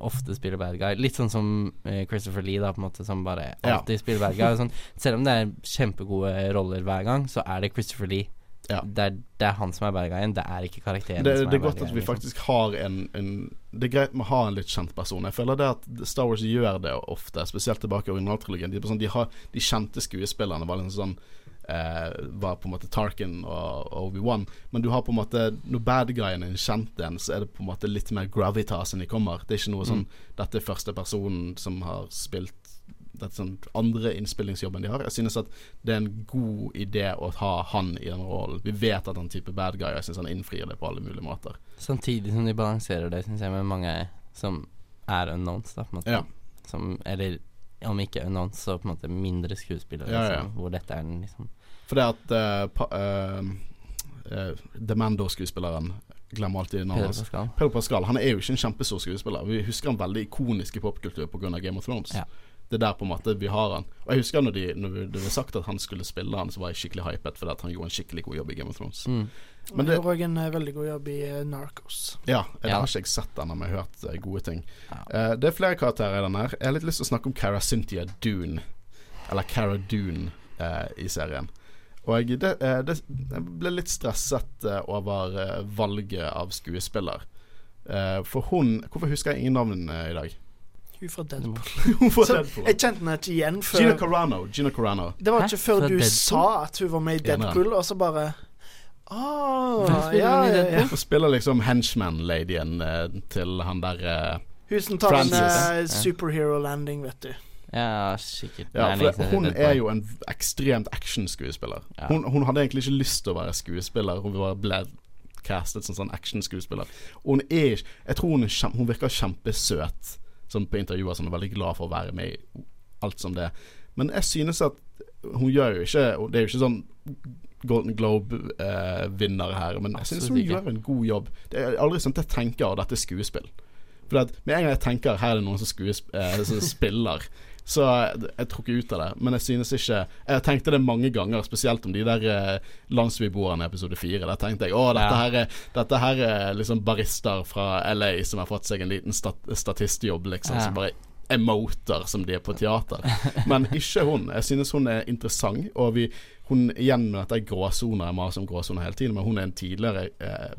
ofte spiller bad guy. Litt sånn som eh, Christopher Lee, da, på en måte, som bare Ja. alltid spiller bad guy. Sånn, selv om det er kjempegode roller hver gang, så er det Christopher Lee. Ja. Det, er, det er han som er bad guyen, det er ikke karakteren Det, som det er er godt at vi liksom. faktisk har en, en Det er greit med å ha en litt kjent person. Jeg føler det at Star Wars gjør det ofte, spesielt tilbake i originaltrilogien. De, er sånn, de, de kjente skuespillerne var liksom sånn eh, Var på en måte Tarkin og, og Obi-Wan. Men du har på en måte når bad guyen er en kjent en, så er det på en måte litt mer gravitas enn de kommer. Det er ikke noe sånn Dette er første personen som har spilt dette sånt andre innspillingsjobben de har. Jeg synes at det er en god idé å ha han i den rollen. Vi vet at han type bad guy, og jeg synes han innfrir det på alle mulige måter. Samtidig som de balanserer det, synes jeg, med mange som er unknowns, da, på en måte. Ja. Som, eller om ikke unknowns, så på en måte mindre skuespillere, Ja, ja. Liksom, hvor dette er den liksom For det at uh, pa, uh, uh, The Mando-skuespilleren Glemmer alltid navnet hans. Pedro Pascal Han er jo ikke en kjempestor skuespiller. Vi husker han veldig ikonisk i popkultur pga. Game of Thrones. Ja. Det er der på en måte vi har han. Og jeg husker når, de, når det ble sagt at han skulle spille han, så var jeg skikkelig hypet fordi at han gjorde en skikkelig god jobb i Game of Thrones. Mm. Men det- gjorde òg en eh, veldig god jobb i eh, Narcos. Ja, det Ja. har ikke jeg sett ennå, men jeg har hørt eh, gode ting. Ja. Uh, det er flere karakterer i den her. Jeg har litt lyst til å snakke om Cara Cynthia Dune. Eller Cara Dune uh, i serien. Og jeg, det, det, jeg ble litt stresset over valget av skuespiller. Eh, for hun Hvorfor husker jeg ingen navn i dag? Hun fra Deadpool. Hun Deadpool. jeg kjente henne ikke igjen før Gina Carano. Gina Carano. Det var Hæ? ikke før Fra du Deadpool? sa at hun var med i Deadpool, og så bare Åh, Hvem spiller ja, hun ja, ja. Hun spiller liksom henchman-ladyen eh, til han der eh, Hun som tar en Francis. eh, superhero landing, vet du. Ja, sikkert. Ja, for hun er jo en ekstremt actionskuespiller. Ja. Hun, hun hadde egentlig ikke lyst til å være skuespiller, hun bare ble castet som sånn actionskuespiller. Hun er ikke Jeg tror hun, er kjem, hun virker kjempesøt sånn på intervjuer, som er veldig glad for å være med i alt som det. Men jeg synes at hun gjør jo ikke Det er jo ikke sånn Golden Globe-vinner her, men jeg synes hun gjør en god jobb. Det er aldri sånn at jeg tenker at dette er skuespill. For at med en gang jeg tenker her er det noen som, eh, som spiller Så jeg, tror ikke ut av det. Men jeg synes ikke Jeg tenkte det mange ganger, spesielt om de der eh, landsbyboerne i episode fire. Der tenkte jeg å, dette her er, dette her er liksom barister fra LA som har fått seg en liten stat statistjobb, liksom. Ja. Som bare emoter som de er på teater. Men ikke hun. Jeg synes hun er interessant. Og vi, hun igjen med dette er gråsoner. Jeg maser om gråsoner hele tiden, men hun er en tidligere eh,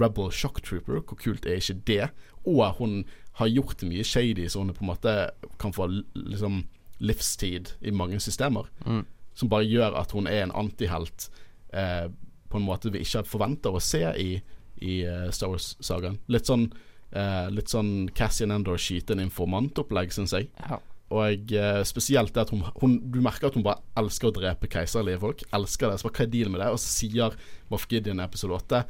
Rebel Shock Trooper. Hvor kult er ikke det? Og hun har gjort mye shady, så hun på en måte kan få liksom livstid i mange systemer. Mm. Som bare gjør at hun er en antihelt eh, på en måte vi ikke forventer å se i, i eh, Star Wars-sagaen. Litt sånn eh, Litt sånn Cassian Endor skyte en informantopplegg, syns jeg. Ja. Og eh, spesielt det at hun, hun Du merker at hun bare elsker å drepe keiserlige folk. Elsker det. Så bare, hva er dealen med det? Og så sier Moff Gideon i episode 8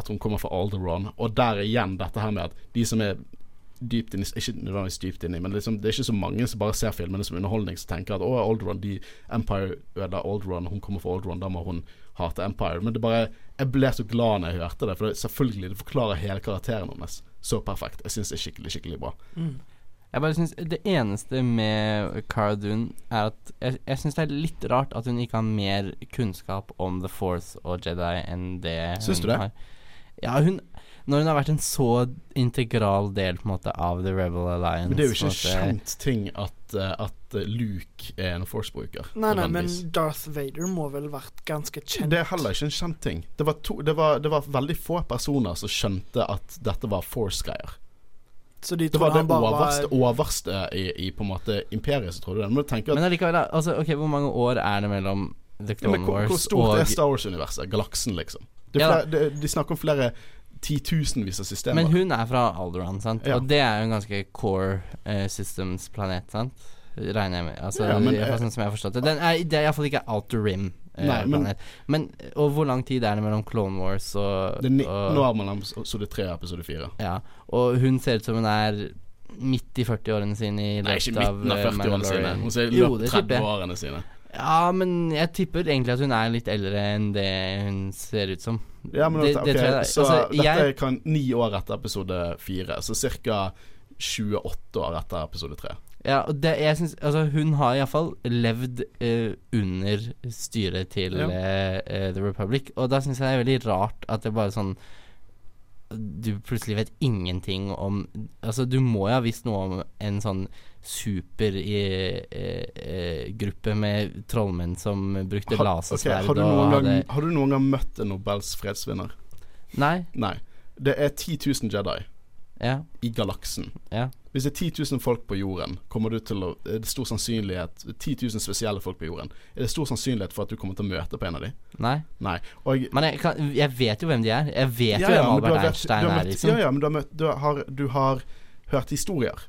at hun kommer fra Alderon. Og der igjen dette her med at de som er dypt inni Ikke nødvendigvis dypt inni, men liksom, det er ikke så mange som bare ser filmene som underholdning, som tenker at å, Alderon, de, Empire ødela Alderon, hun kommer fra Alderon, da må hun hate Empire. Men det bare Jeg ble så glad når jeg hørte det, for det, selvfølgelig, det forklarer hele karakteren hennes så perfekt. Jeg syns det er skikkelig, skikkelig bra. Jeg bare synes Det eneste med Cara Dune er at jeg, jeg syns det er litt rart at hun ikke har mer kunnskap om The Force og Jedi enn det Syns hun du det? har. Ja, hun Når hun har vært en så integral del på en måte av The Rebel Alliance Men det er jo ikke en en kjent ting at, eh, at Luke er en Force-bruker. Nei, nei, men. Darth Vader må vel vært ganske kjent. Det er heller ikke en kjent ting. Det var, to, det, var, det var veldig få personer som skjønte at dette var Force-greier. Så de Det var det overste, var overste i, i på en måte imperiet som trodde det. Men du at Men allikevel, altså, okay, hvor mange år er det mellom The ja, men og hvor, stort og er Star Wars-universet? Galaksen, liksom. Det er Ja de, de snakker om flere titusenvis av systemer. Men hun er fra Alderon, sant? Ja. Og det er jo en ganske core uh, systems-planet, sant? Regner jeg med. Altså, Ja, men, eh, sånn som jeg har forstått det. Den er, det er iallfall ikke Outer Rim. eh, Nei, men- men Og hvor lang tid er det mellom Clone Wars og, det ni, og nå er man episode tre og episode fire. Ja. Og hun ser ut som hun er midt i 40-årene sine i Nei, ikke midten av eh, 40-årene sine. Hun ser i løpet av 30-årene sine. Ja, men jeg tipper egentlig at hun er litt eldre enn det hun ser ut som. Ja, men Det- okay, det tror jeg er. Så Altså, dette jeg- kan ni år etter episode fire. Så ca. 28 år etter episode tre. Ja, og det, jeg synes, altså Hun har iallfall levd uh, under styret til Ja. eh, The Republic, og da syns jeg det er veldig rart at det bare sånn Du plutselig vet ingenting om Altså, du må jo ha visst noe om en sånn supergruppe med trollmenn som brukte ha, lasersverd okay, har, hadde har du noen gang møtt en Nobels fredsvinner? Nei? Nei. Det er 10 000 Jedi Ja. i galaksen. Ja. Hvis det er 10 000 folk på jorden, kommer du til å Er det stor sannsynlighet 10 000 spesielle folk på jorden. Er det stor sannsynlighet for at du kommer til å møte på en av dem? Nei. Nei. Og Men jeg, kan, jeg vet jo hvem de er. Jeg vet Ja, jo hvem men Albert Einstein møtt, er, liksom. Ja, ja, men du har, møtt, du, har, du har hørt historier.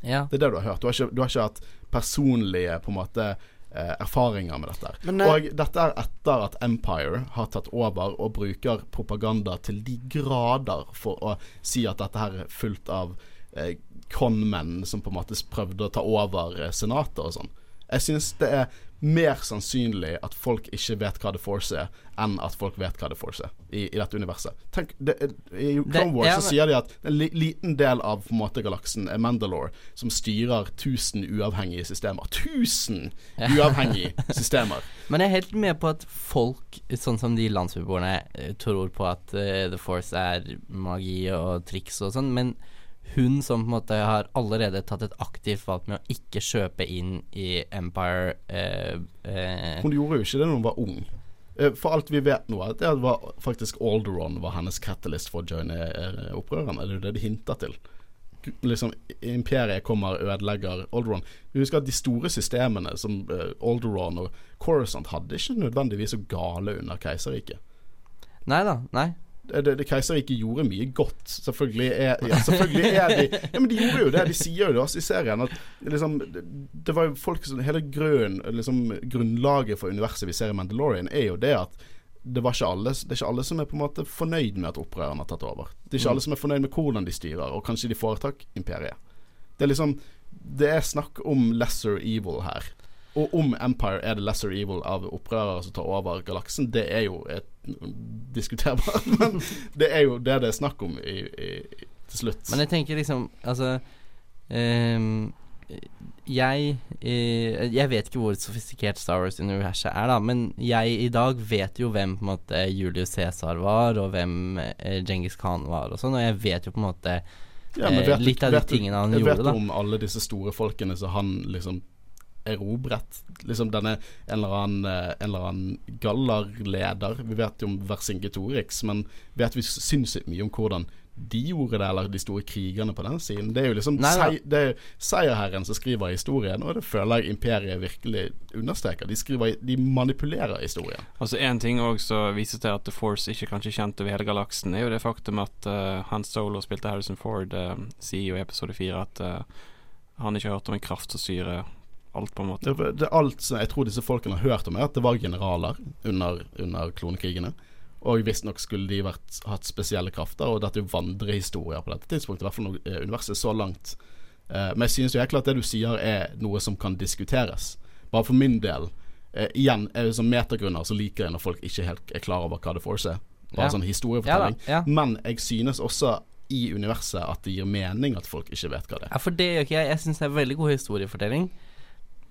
Ja. Det er det du har hørt. Du har ikke, du har ikke hatt personlige på en måte eh, erfaringer med dette. Men, eh, og dette er etter at Empire har tatt over og bruker propaganda til de grader for å si at dette her er fullt av eh, conmenn som på en måte prøvde å ta over eh, senatet og sånn. Jeg synes det er mer sannsynlig at folk ikke vet hva The Force er, enn at folk vet hva The Force er i, i dette universet. Tenk, det, er- I Clone Wars så sier de at en li, liten del av på en måte galaksen er Mandalore, som styrer 1000 uavhengige systemer. 1000 uavhengige systemer! Men jeg er helt med på at folk, sånn som de landsbyboerne, eh, tror på at uh, The Force er magi og triks og sånn, men hun som på en måte har allerede tatt et aktivt valg med å ikke kjøpe inn i Empire eh, eh, Hun gjorde jo ikke det når hun var ung. Eh, For alt vi vet nå, det var faktisk Alderon var hennes catalyst for å joine eh, opprørerne. Det er jo det de hinter til. Liksom Imperiet kommer ødelegger Alderon. Vi husker at de store systemene som eh, Alderon og Coruscant hadde ikke nødvendigvis så gale under keiserriket. Nei da, nei. Det Keiserriket gjorde mye godt. Selvfølgelig er, ja, selvfølgelig er de Ja, men de gjorde jo det. De sier jo det også i serien. At liksom, det, var jo folk som Hele grunnen, liksom, grunnlaget for universet vi ser i Mandalorian, er jo det at det, var ikke alle, det er ikke alle som er på en måte fornøyd med at opprørerne har tatt over. Det er ikke alle som er fornøyd med hvordan de styrer, og kanskje de foretak imperiet. Det er liksom Det er snakk om lesser evil her. Og om Empire er det lesser evil av opprørere som tar over galaksen, det er jo et diskuterbart, men det er jo det det er snakk om i, i, til slutt. Men jeg tenker liksom Altså um, jeg eh, Jeg vet ikke hvor sofistikert Star Wars-universet er, da, men jeg i dag vet jo hvem på en måte Julius Cæsar var, og hvem Djengis Genghis Khan var, og sånn, og jeg vet jo på en måte Ja, eh, vet litt av de tingene Han tingene han jeg vet jo om alle disse store folkene som han liksom erobret. Liksom denne en eller annen, eh, en eller annen gallerleder. Vi vet jo om Vercingetorix, men vet vi sinnssykt mye om hvordan de gjorde det, eller de store krigerne på den siden. Det er jo liksom Nei, nei. sei, det er seierherren som skriver historien, og det føler jeg imperiet virkelig understreker. De, skriver, de manipulerer historien. Altså En ting også som viser til at The Force ikke kanskje kjent over hele galaksen, er jo det faktum at uh, Han Solo spilte Harrison Ford, uh, sier jo i episode fire at uh, han ikke har hørt om en kraft som styrer alt, på en måte. Det, det alt som jeg tror disse folkene har hørt om, er at det var generaler under, under klonekrigene. Og visstnok skulle de vært, hatt spesielle krafter, og dette er jo vandrehistorier på dette tidspunktet. I hvert fall når eh, universet er så langt. Eh, men jeg synes jo helt klart det du sier er noe som kan diskuteres. Bare for min del. Eh, igjen, er det som metergrunner så liker jeg når folk ikke helt er klar over hva The Force er. Bare Ja. sånn Ja historiefortelling. ja. Men jeg synes også i universet at det gir mening at folk ikke vet hva det er. Ja, for det gjør ikke jeg. Jeg syns det er veldig god historiefortelling.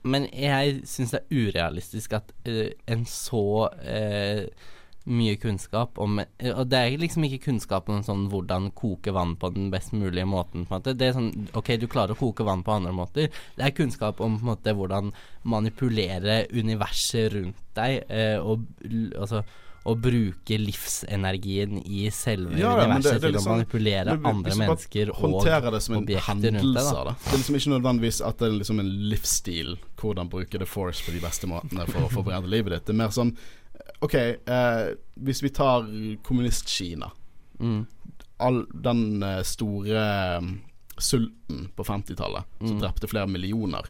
Men jeg syns det er urealistisk at uh, en så uh, mye kunnskap om eh, Og det er liksom ikke kunnskap om sånn hvordan koke vann på den best mulige måten. på en måte Det er sånn Ok, du klarer å koke vann på andre måter. Det er kunnskap om på en måte hvordan manipulere universet rundt deg, uh, og altså å bruke livsenergien i selve Ja, ja, universet det- det til å liksom- manipulere hvis andre mennesker og objekter rundt deg, da. Det er liksom ikke nødvendigvis at det er liksom en livsstil, hvordan bruke the force på de beste måtene for å forberede livet ditt. Det er mer sånn OK, eh, hvis vi tar kommunist-Kina. Mm. All den eh, store eh, sulten på 50-tallet som Mm. drepte flere millioner.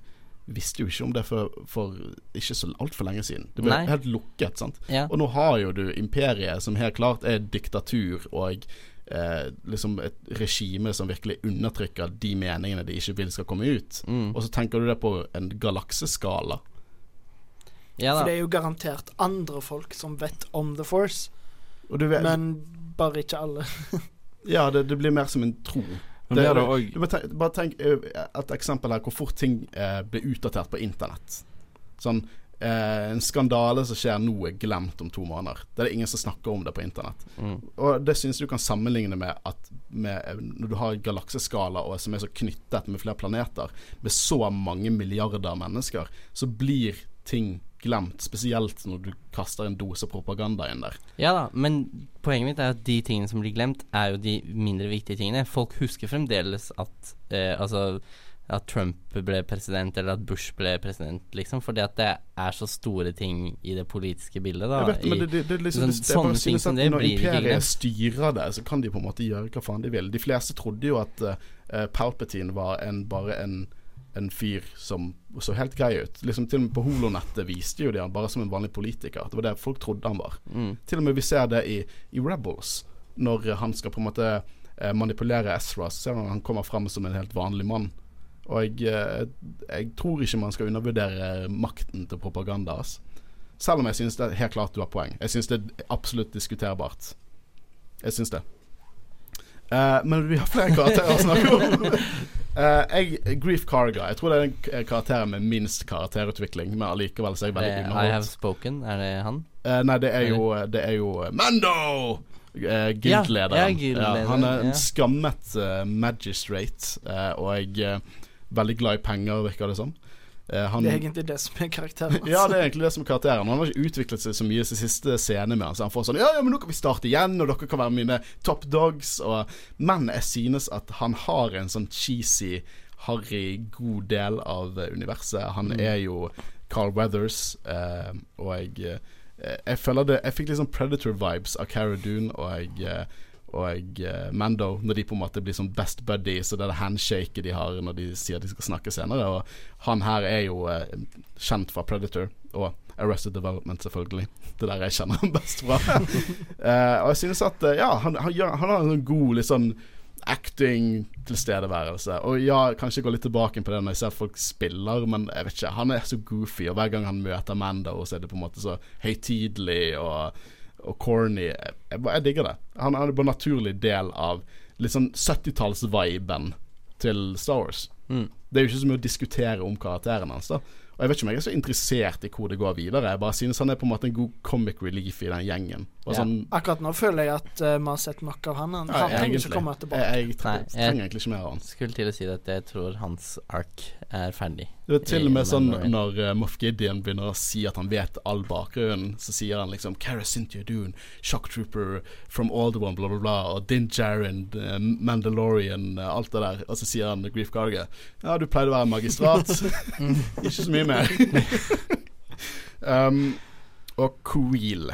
Vi visste jo ikke om det for, for ikke så altfor lenge siden. Det ble Nei. helt lukket. sant? Ja. Og nå har jo du imperiet, som helt klart er diktatur og eh, liksom et regime som virkelig undertrykker de meningene de ikke vil skal komme ut. Mm. Og så tenker du det på en galakseskala. Ja For det er jo garantert andre folk som vet om The Force, Og du vet, men bare ikke alle. ja, det, det blir mer som en tro. Det det òg Du tenk, bare tenk eh, et eksempel her hvor fort ting eh, blir utdatert på internett. Sånn eh, En skandale som skjer nå, er glemt om to måneder. Det er det ingen som snakker om det på internett. Mm. Og det synes du kan sammenligne med at med, når du har galakseskala og som er så knyttet med flere planeter, med så mange milliarder mennesker, så blir ting glemt. Spesielt når du kaster en dose propaganda inn der. Ja da, men poenget mitt er at de tingene som blir glemt, er jo de mindre viktige tingene. Folk husker fremdeles at eh, Altså at Trump ble president, eller at Bush ble president, liksom. Fordi at det er så store ting i det politiske bildet, da. Vet, men i- det, det, det, liksom, sånn- sånne ting som det Når blir ikke imperiet styrer det, så kan de på en måte gjøre hva faen de vil. De fleste trodde jo at uh, Palpatine var en, bare en, en fyr som så helt grei ut. Liksom Til og med på holonettet viste jo de han bare som en vanlig politiker. Det var det folk trodde han var. mm. Til og med vi ser det i, i Rebels, når han skal på en måte eh, manipulere Ezra. Så ser man han kommer frem som en helt vanlig mann. Og jeg, eh, jeg tror ikke man skal undervurdere makten til propaganda. ass. Selv om jeg syns det er helt klart du har poeng. Jeg syns det er absolutt diskuterbart. Jeg syns det. Eh, men vi har flere karakterer å snakke om. Eh, jeg, Grief Carga. Jeg tror det er karakteren med minst karakterutvikling, men allikevel så er jeg veldig underholdt. I have spoken, er det han? Uh, nei, det er jo, det er jo eh, Mando! Uh, Guild-lederen. Ja, ja, han er en ja. skammet eh, magistrate, eh, og jeg er veldig glad i penger, virker det som. Eh, han, Det er egentlig det som er karakteren hans. ja, det er egentlig det som er karakteren. Han har ikke utviklet seg så mye i siste scene med han. Så han får sånn Ja, ja, men nå kan vi starte igjen, og dere kan være mine top dogs. Og, men jeg synes at han har en sånn cheesy, harry, god del av eh, universet. Han Mm. er jo Carl Weathers, eh, og jeg eh, Jeg føler det Jeg fikk litt sånn Predator-vibes av Cara Dune og jeg eh, og jeg, eh, Mando, når de på en måte blir sånn best buddies, og det er det handshaket de har når de sier de skal snakke senere. Og han her er jo uh, kjent fra Predator og Arrested Development, selvfølgelig. Det der jeg kjenner ham best fra. uh, og jeg synes at ja, han, han, gjør, han har en sånn god litt sånn acting-tilstedeværelse. Og ja, kanskje gå litt tilbake på det når jeg ser folk spiller, men jeg vet ikke. Han er så goofy, og hver gang han møter Mando, så er det på en måte så høytidelig og, og corny. Jeg, jeg, jeg digger det. Han, han er bare en naturlig del av litt sånn 70-talls-viben til Star Wars. Mm. Det er jo ikke så mye å diskutere om karakteren hans. da Og jeg vet ikke om jeg er så interessert i hvor det går videre. Jeg bare synes han er på en måte en god comic relief i den gjengen. Og Ja. sånn Akkurat nå føler jeg at vi uh, har sett nok av han. Han, Ja, han trenger ikke å komme tilbake. Jeg, jeg, tre- Nei, jeg- trenger egentlig ikke mer av han. Skulle til å si at jeg tror hans ark er ferdig. Det er til og med sånn når uh, Moff Gideon begynner å si at han vet all bakgrunnen, så sier han liksom Cara Cynthia Dune, shock trooper from Alderone, bla, bla, bla, og Din Jarin, uh, Mandalorian, uh, alt det der. Og så sier han Grief Garga Ja, du pleide å være magistrat. Ikke så mye mer. um, og Queel.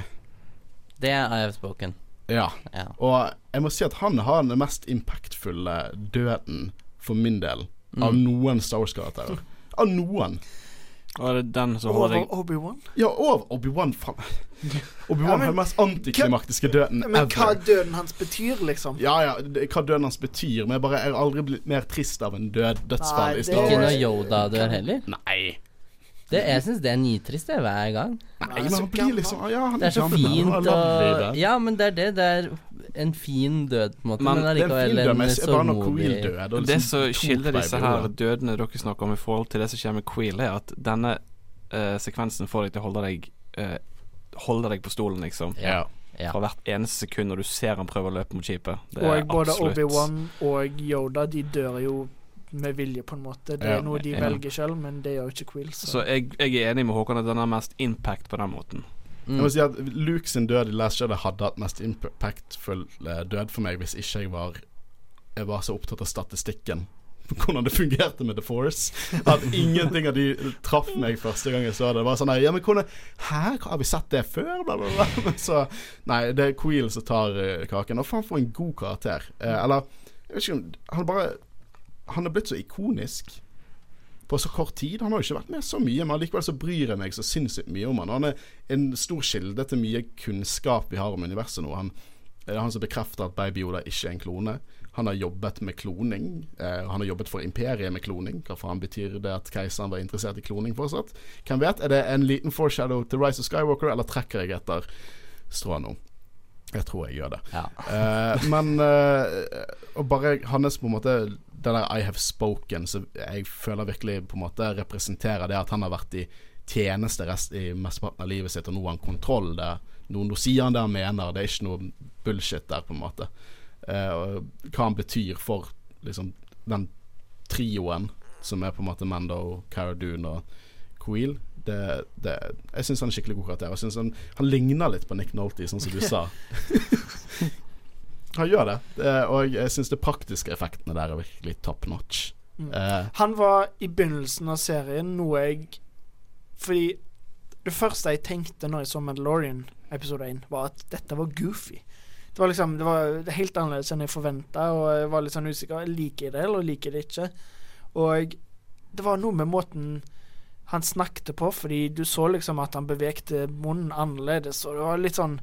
Det er I have spoken. Ja. Ja. Og jeg må si at han har den mest impactfulle døden, for min del, av Mm. noen Star Wars-karakterer. Av noen. Og det er den som holder Over deg Obi-Wan. Ja, og Obi-Wan, faen. Obi-Wan Ja, har den mest antiklimaktiske døden Men hva døden hans betyr, liksom. Ja, ja, det, hva døden hans betyr, men jeg, bare, jeg har aldri blitt mer trist av en død dødsfall Nei, i det- Wars. Ikke når Yoda dør heller. Nei. Det, jeg syns det er nitrist det hver gang. Nei, men han blir liksom Ja, han Det er så gammel, fint og. Ja, men det er det. Det er en fin død, på en måte. Men Men, Det er en fin død, en men jeg ser bare når sørgmodig og Det liksom som skiller disse her dødene dere snakker om i forhold til det som skjer med Queel, er at denne uh, sekvensen får deg til å holde deg uh, Holde deg på stolen, liksom. Ja. Ja. Fra hvert eneste sekund når du ser han prøve å løpe mot skipet. Det er Og både absolutt- Obi-Wan og Yoda, de dør jo med vilje, på en måte. Det er Ja. noe de Ja. velger selv, men det gjør ikke Quill. Så. Så jeg, jeg er enig med Håkon at den har mest impact på den måten. Jeg må si at Luke sin død i Last Jedi hadde hatt mest impactfull eh, død for meg hvis ikke jeg var Jeg var så opptatt av statistikken. Hvordan det fungerte med The Force. At ingenting av de traff meg første gang jeg så det. Det var sånn her, Ja, men hvordan Hæ, har vi sett det før? Bla, bla, bla. Så Nei, det er Queel som tar eh, kaken. Og faen, for en god karakter. Eh, eller Jeg vet ikke om Han bare Han er blitt så ikonisk på så kort tid. Han har jo ikke vært med så mye, men likevel så bryr jeg meg så sinnssykt mye om han. Han er en stor kilde til mye kunnskap vi har om universet nå. Han, er han som bekrefter at Baby Yoda ikke er en klone. Han har jobbet med kloning. Eh, han har jobbet for imperiet med kloning. Hva faen betyr det at keiseren var interessert i kloning fortsatt? Hvem vet? Er det en liten foreshadow til Rise of Skywalker, eller trekker jeg etter strået nå? Jeg tror jeg gjør det. Ja. Eh, men eh, Og bare hans på en måte Det der I have spoken, så jeg føler virkelig på en måte representerer det at han har vært i tjeneste rest i mesteparten av livet sitt, og nå har han kontroll. Det Nå, nå sier han det han mener, det er ikke noe bullshit der, på en måte. Eh, og hva han betyr for liksom den trioen som er på en måte Mando, Cara Dune og Queel. Det, det, jeg syns han er skikkelig god karakter. Jeg synes han, han ligner litt på Nick Nolte, sånn som du sa. Han gjør det, det og jeg syns de praktiske effektene der er virkelig top notch. Mm. Eh, Han var i begynnelsen av serien noe jeg Fordi det første jeg tenkte når jeg så Mandalorian episode 1, var at dette var goofy. Det var liksom Det var helt annerledes enn jeg forventa, og jeg var litt sånn usikker. Jeg Liker det, eller liker det ikke? Og det var noe med måten han snakket på, fordi du så liksom at han bevegte munnen annerledes, og det var litt sånn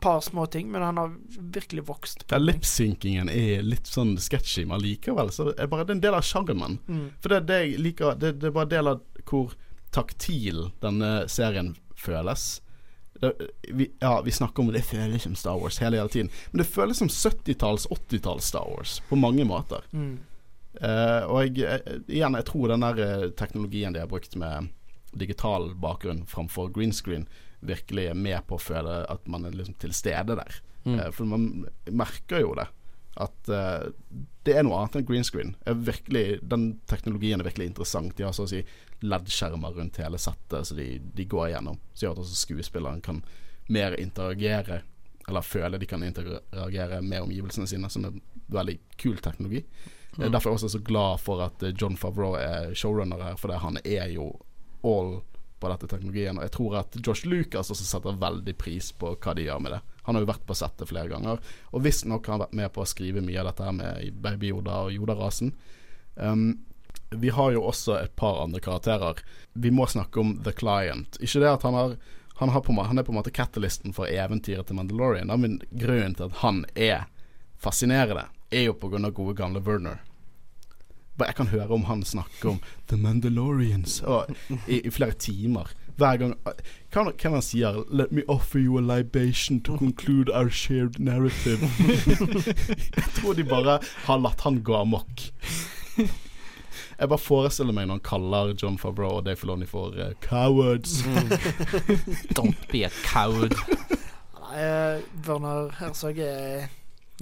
par små ting, men han har virkelig vokst. ja, Lipsynkingen er litt sånn sketchy, men likevel så er bare det er en del av sjarmen. Mm. For det, det jeg liker Det, det er bare en del av hvor taktil denne serien føles. Det, vi, ja, vi snakker om det føles som Star Wars hele, hele tiden, men det føles som 70-talls, 80-talls Star Wars på mange måter. Mm. Uh, og jeg, eh, igjen, jeg tror den der eh, teknologien de har brukt med digital bakgrunn framfor green screen, virkelig er med på å føle at man er liksom til stede der. Mm. Eh, for man merker jo det. At uh, det er noe annet enn green screen. Virkelig, den teknologien er virkelig interessant. De har så å si LED-skjermer rundt hele settet, så de, de går igjennom. Så gjør at også skuespilleren kan mer interagere, eller føle de kan interagere med omgivelsene sine, som er veldig kul teknologi. Mm. Derfor er jeg også så glad for at eh, John Favreau er showrunner her, for det, han er jo all på dette teknologien. Og jeg tror at Josh Lucas også setter veldig pris på hva de gjør med det. Han har jo vært på settet flere ganger, og visstnok har han vært med på å skrive mye av dette her med Baby Yoda og Yoda-rasen. Um, vi har jo også et par andre karakterer. Vi må snakke om The Client. Ikke det at han har han, på, han er på en måte catalysten for eventyret til Mandalorian, da, men grunnen til at han er fascinerende, er jo av gode gamle Werner. Jeg kan høre om han snakker om The Mandalorians og, i, i flere timer. Hver gang Hva er det han sier? Let me offer you a libation to conclude our shared narrative. Jeg tror de bare har latt han gå amok. Jeg bare forestiller meg når han kaller John Favreau og Dave Filoni for uh, cowards. Don't be a coward. Nei, eh, Werner Herzog er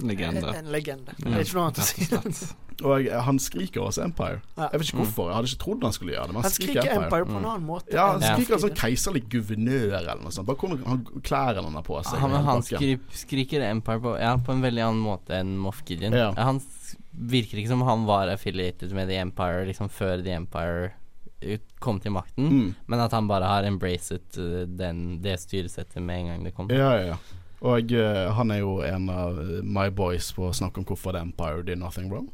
Legende. en legende. Det er ikke noe annet å si. Og eh, han skriker også Empire. Ja. Jeg vet ikke hvorfor. Jeg hadde ikke trodd han skulle gjøre det, men Han skriker Empire på en annen måte. Ja, han skriker en sånn keiserlig guvernør eller noe sånt. Bare kommer han klærne han har på seg. Han, han skri, skriker Empire på, ja, på en veldig annen måte enn Moff Gideon. Ja. Han virker ikke som han var affiliated med The Empire liksom før The Empire kom til makten, Mm. men at han bare har embracet uh, den, det styresettet med en gang det kom. Ja, ja, ja. Og uh, han er jo en av eh, my boys på å snakke om hvorfor The Empire did nothing wrong.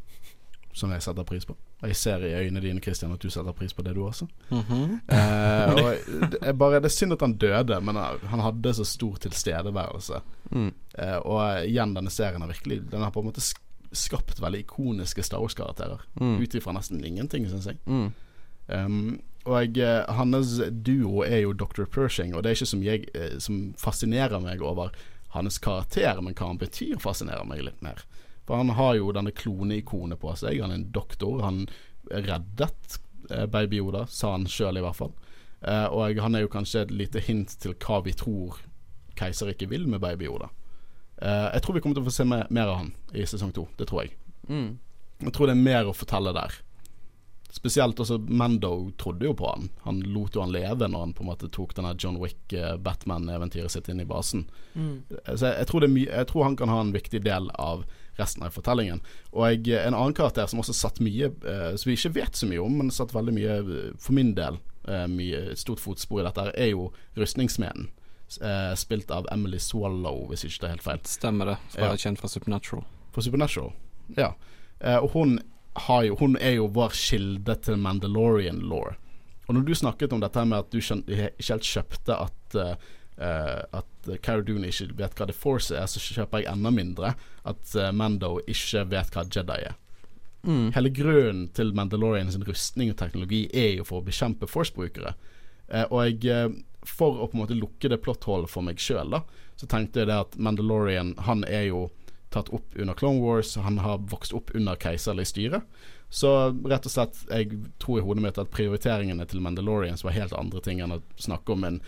Som jeg setter pris på. Og jeg ser i øynene dine, Christian, at du setter pris på det, du også. Mhm. Eh, og det er, bare, det er synd at han døde, men eh, han hadde så stor tilstedeværelse. Mm. Eh, og eh, igjen, denne serien har virkelig Den har på en måte skapt veldig ikoniske Star Wars-karakterer. Mm. Ut ifra nesten ingenting, syns jeg. Mm. Um, og jeg, hans duo er jo Dr. Pershing, og det er ikke mye jeg, eh, som fascinerer meg over hans karakter, men hva han betyr, fascinerer meg litt mer. For han har jo denne kloneikonet på seg. Han er en doktor. Han reddet eh, Baby Yoda, sa han sjøl i hvert fall. Eh, og han er jo kanskje et lite hint til hva vi tror keiser ikke vil med Baby Yoda. Eh, jeg tror vi kommer til å få se mer, mer av han i sesong to. Det tror jeg. Mm. Jeg tror det er mer å fortelle der. Spesielt også Mando trodde jo på han. Han lot jo han leve når han på en måte tok denne John Wick-Batman-eventyret sitt inn i basen. Mm. Så jeg, jeg, tror er jeg tror han kan ha en viktig del av resten av fortellingen. Og jeg, en annen karakter som også satt mye eh, Som vi ikke vet så mye om, men satt veldig mye, for min del, eh, mye et stort fotspor i dette, er jo rustningssmeden. Eh, spilt av Emily Swallow, hvis ikke det er helt feil. Stemmer det. Som Ja. er kjent fra Supernatural. For Supernatural. Ja. Eh, og hun, jo, hun er jo vår kilde til Mandalorian law. Og når du snakket om dette med at du ikke helt kjøpte at uh, At Cara Dune ikke vet hva The Force er, så kjøper jeg enda mindre at eh, Mando ikke vet hva Jedi er. Mm. Hele grunnen til Mandalorian sin rustning og teknologi er jo for å bekjempe Force-brukere. Eh, og jeg, for å på en måte lukke det plotthullet for meg sjøl, så tenkte jeg det at Mandalorian Han er jo tatt opp under Clone Wars, han har vokst opp under keiserlig styre. Så rett og slett, jeg tror i hodet mitt at prioriteringene til Mandalorians var helt andre ting enn å snakke om en,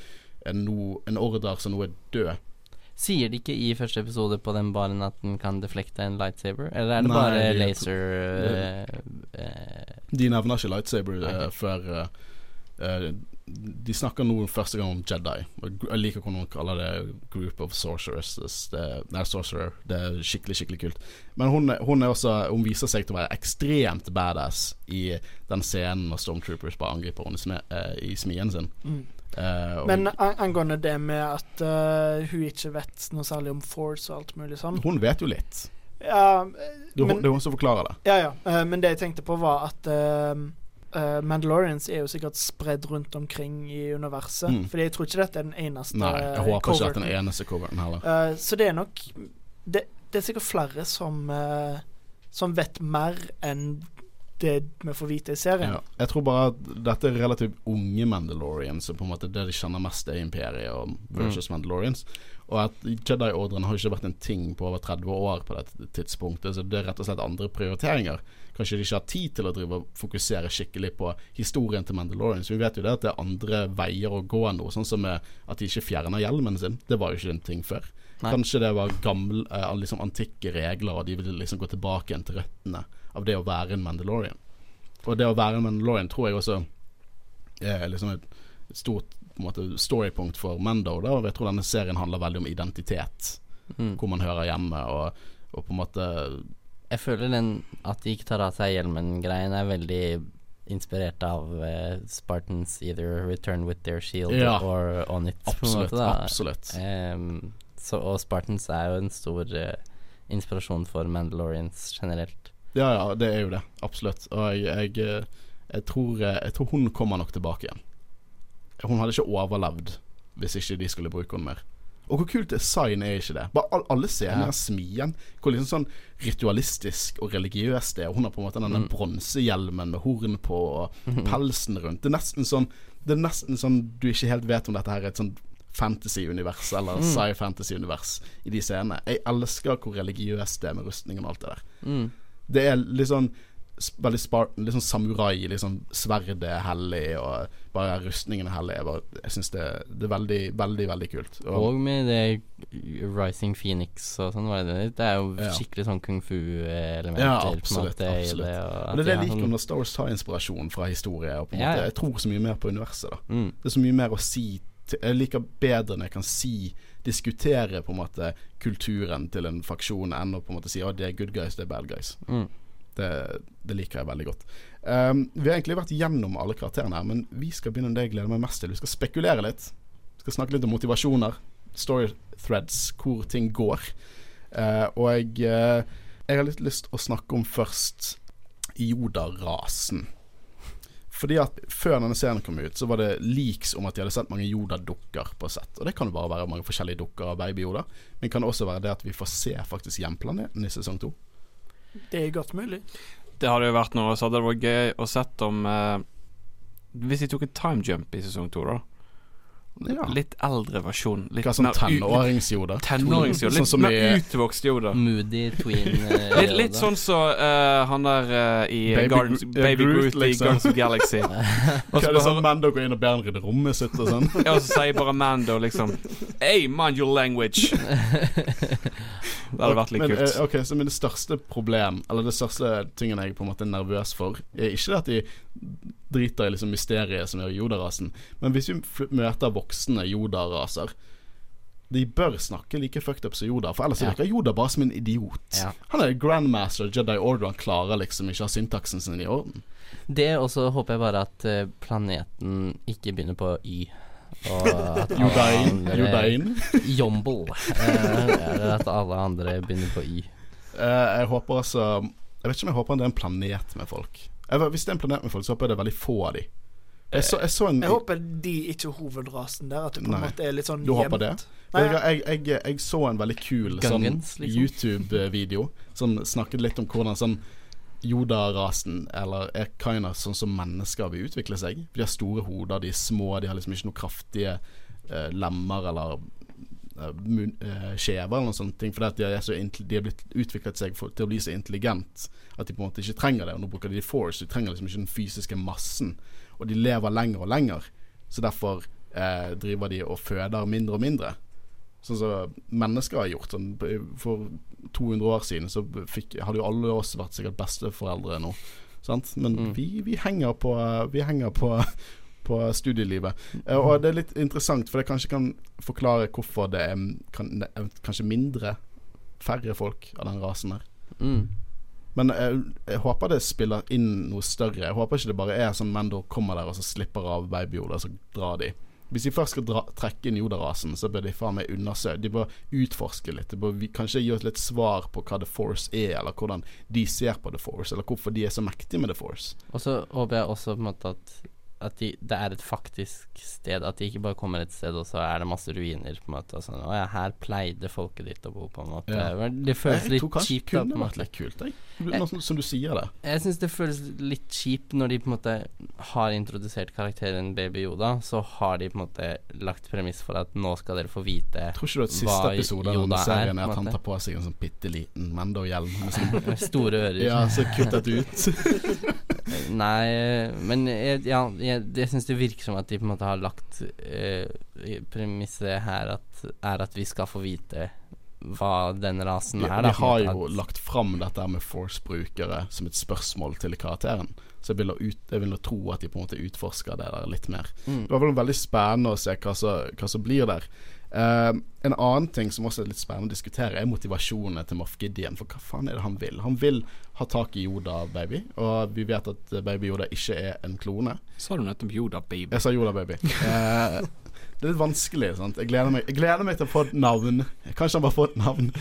en, no, en ordre som nå er død. Sier de ikke i første episode på den baren at den kan deflekte en lightsaber? Eller er det Nei, bare laser De eh, De nevner ikke lightsaber okay. Ok. før uh, eh, De snakker nå første gang om Jedi. Jeg liker hvordan hun kaller det Group of Sorcerers. Det, nei, Sorcerer. Det er skikkelig, skikkelig kult. Men hun, hun også Hun viser seg til å være ekstremt badass i den scenen når Stormtroopers bare angriper henne i, eh, smien sin. Mm. Uh, Men an angående det med at uh, hun ikke vet noe særlig om Force og alt mulig sånn hun vet jo litt. Ja, men, det er hun som forklarer det. ja, ja. men det jeg tenkte på, var at eh, eh, Mandalorians er jo sikkert spredd rundt omkring i universet. Mm. Fordi jeg tror ikke dette er den eneste Nei, jeg håper ikke at den eneste coveren heller. Uh, så det er nok det, det er sikkert flere som uh, Som vet mer enn det vi får vite i serien. Ja. Jeg tror bare at dette er relativt unge Mandalorians, og på en måte det de kjenner mest er Imperiet og versus Mandalorians. Og at Jedi-ordren har ikke vært en ting på over 30 år på dette tidspunktet, så det er rett og slett andre prioriteringer. Kanskje de ikke har tid til å drive og fokusere skikkelig på historien til Mandalorian. Så Vi vet jo det at det er andre veier å gå enn noe, sånn som at de ikke fjerner hjelmen sin. Det var jo ikke en ting før. Nei. Kanskje det var gamle, eh, liksom antikke regler, og de ville liksom gå tilbake igjen til røttene av det å være en Mandalorian. Og det å være en Mandalorian tror jeg også er liksom et, stort storypunkt for Mando. Da. Og jeg tror denne serien handler veldig om identitet, mm. hvor man hører hjemme, og, og på en måte Jeg føler den at de ikke tar av seg hjelmen-greien er veldig inspirert av uh, Spartans either return with their shield Ja. or on it. Absolutt. måte, absolutt. Um, så, og Spartans er jo en stor uh, inspirasjon for Mandalorians generelt. Ja, ja, det er jo det. Absolutt. Og jeg, jeg, jeg, tror, jeg tror hun kommer nok tilbake igjen. Hun hadde ikke overlevd hvis ikke de skulle bruke henne mer. Og hvor kult design er ikke det? Bare Alle scener Ja. smien. Hvor liksom sånn ritualistisk og religiøst det er. Og hun har på en måte denne Mm. bronsehjelmen med horn på og pelsen rundt. Det er nesten sånn Det er nesten sånn du ikke helt vet om dette her er et sånn fantasy-univers eller Mm. sci-fantasy-univers i de scenene. Jeg elsker hvor religiøst det er med rustningen og alt det der. Mm. Det er litt sånn veldig Spartan, litt sånn samurai. Liksom sverdet er hellig, og bare rustningen er hellig. Jeg, bare, jeg syns det, det er veldig, veldig, veldig kult. Og med det Rising Phoenix og sånn, var det det? Det er jo Ja. skikkelig sånn kung fu-elementer Ja, absolutt, måte absolutt. det. Og og det er det jeg liker sånn- når Star Wars tar inspirasjon fra historie. Og på en Ja, måte. Jeg tror så mye mer på universet. da mm. Det er så mye mer å si til, Jeg liker bedre når jeg kan si Diskutere på en måte kulturen til en faksjon enn å på en måte si at det er good guys, det er bad guys. Mm. Det, det liker jeg veldig godt. Um, vi har egentlig vært gjennom alle karakterene her, men vi skal begynne det jeg gleder meg mest til. Vi skal spekulere litt. Vi skal snakke litt om motivasjoner, story threads, hvor ting går. Uh, og jeg, uh, jeg har litt lyst å snakke om først Yoda-rasen. Fordi at Før denne serien kom ut, så var det leaks om at de hadde sett mange Yoda-dukker på sett. Og det kan jo bare være mange forskjellige dukker av baby-Joda, Men kan også være det at vi får se faktisk hjemplaneten i sesong to. Det er godt mulig. Det hadde jo vært noe, så hadde det vært gøy å sett om eh, Hvis de tok en time jump i sesong to, da. Ja. Litt eldre versjon. Litt Hva som tenårings-Yoda. Tenårings-Yoda. Sånn Litt som mer utvokst Yoda. Moody tween uh, Litt, litt sånn som så, han der uh, i Baby Gardens, Baby Groot, Groot, i liksom. Guardians of the Galaxy. Hva er det sånn Mando går inn og ber han rydde rommet sitt og sånn? Ja, og så sier bare Mando liksom Hey, mind your language. Det hadde vært litt Men, kult. eh, ok, så min største problem, eller det største tingen jeg på en måte er nervøs for, er ikke det at de driter i liksom mysteriet som gjør Yoda-rasen, men hvis vi møter voksne Yoda-raser de bør snakke like fucked up som Yoda, for ellers Ja. virker Yoda bare som en idiot. Ja. Han er grandmaster Jedi Order, han klarer liksom ikke å ha syntaksen sin i orden. Det også håper jeg bare at eh, planeten ikke begynner på Y. Og at andre- Jomble. Eh, eller at alle andre begynner på Y. Uh, jeg håper altså Jeg vet ikke om jeg håper det er en planet med folk. Jeg, hvis det er en planet med folk, så håper jeg det er veldig få av de. Jeg så, jeg så en Jeg håper de ikke er hovedrasen der. At det på en Nei. måte er litt sånn Du håper det? jevnt. Vet Nei, jeg, jeg, jeg så en veldig kul sånn liksom. YouTube-video som snakket litt om hvordan sånn Yoda-rasen, eller er kind of sånn som mennesker vil utvikle seg. De har store hoder, de er små, de har liksom ikke noen kraftige eh, lemmer eller skjever eller noen sånne ting. Fordi de er, så de er blitt utviklet seg for, til å bli så intelligent at de på en måte ikke trenger det. Og nå bruker de force, de trenger liksom ikke den fysiske massen. Og de lever lenger og lenger. Så derfor eh, driver de og føder mindre og mindre. Sånn som mennesker har gjort. Sånn, for 200 år siden så fikk, hadde jo alle oss vært sikkert besteforeldre nå. Sant? Men Mm. vi, vi henger på Vi henger på på studielivet. Eh, og det er litt interessant, for det kanskje kan forklare hvorfor det er kan, det er kanskje mindre færre folk av den rasen her. Mm. Men jeg, jeg håper det spiller inn noe større. Jeg håper ikke det bare er sånn Mendo kommer der og så slipper av baby-Yoda, så drar de. Hvis de først skal dra, trekke inn Yoda-rasen, så bør de faen meg undersøke De bør utforske litt. De bør vi, kanskje gi oss litt svar på hva The Force er, eller hvordan de ser på The Force, eller hvorfor de er så mektige med The Force. Og så håper jeg også på en måte at, at de, det er et faktisk sted. At de ikke bare kommer et sted, og så er det masse ruiner. På en måte og sånn, Å ja, her pleide folket ditt å bo, på en måte. Ja. Det føles litt kjipt. det kunne vært litt kult, jeg. Som- du sier det. Jeg syns det føles litt kjipt når de på en måte har introdusert karakteren Baby Yoda, så har de på en måte lagt premiss for at nå skal dere få vite Tror ikke du at siste episode av er, serien er at han tar på seg en sånn bitte liten Mando-hjelm sånn store ører. Ja, så kuttet ut. Nei, men jeg, ja, jeg, jeg syns det virker som at de på en måte har lagt eh, premisset her at, er at vi skal få vite hva den rasen De, er. Da, på har jo at- lagt fram dette med Force-brukere som et spørsmål til karakteren. Så jeg vil, ut, jeg vil tro at de på en måte utforsker det der litt mer. Mm. Det var vel veldig spennende å se hva som blir der. Eh, en annen ting som også er litt spennende å diskutere, er motivasjonene til Moff Gideon. For hva faen er det han vil? Han vil ha tak i Yoda Baby, og vi vet at Baby Yoda ikke er en klone. Sa du nettopp Yoda, baby? Jeg sa Yoda Baby. Uh, det er litt vanskelig. Sant? Jeg, gleder meg, jeg gleder meg til å få et navn. Kanskje han bare får et navn.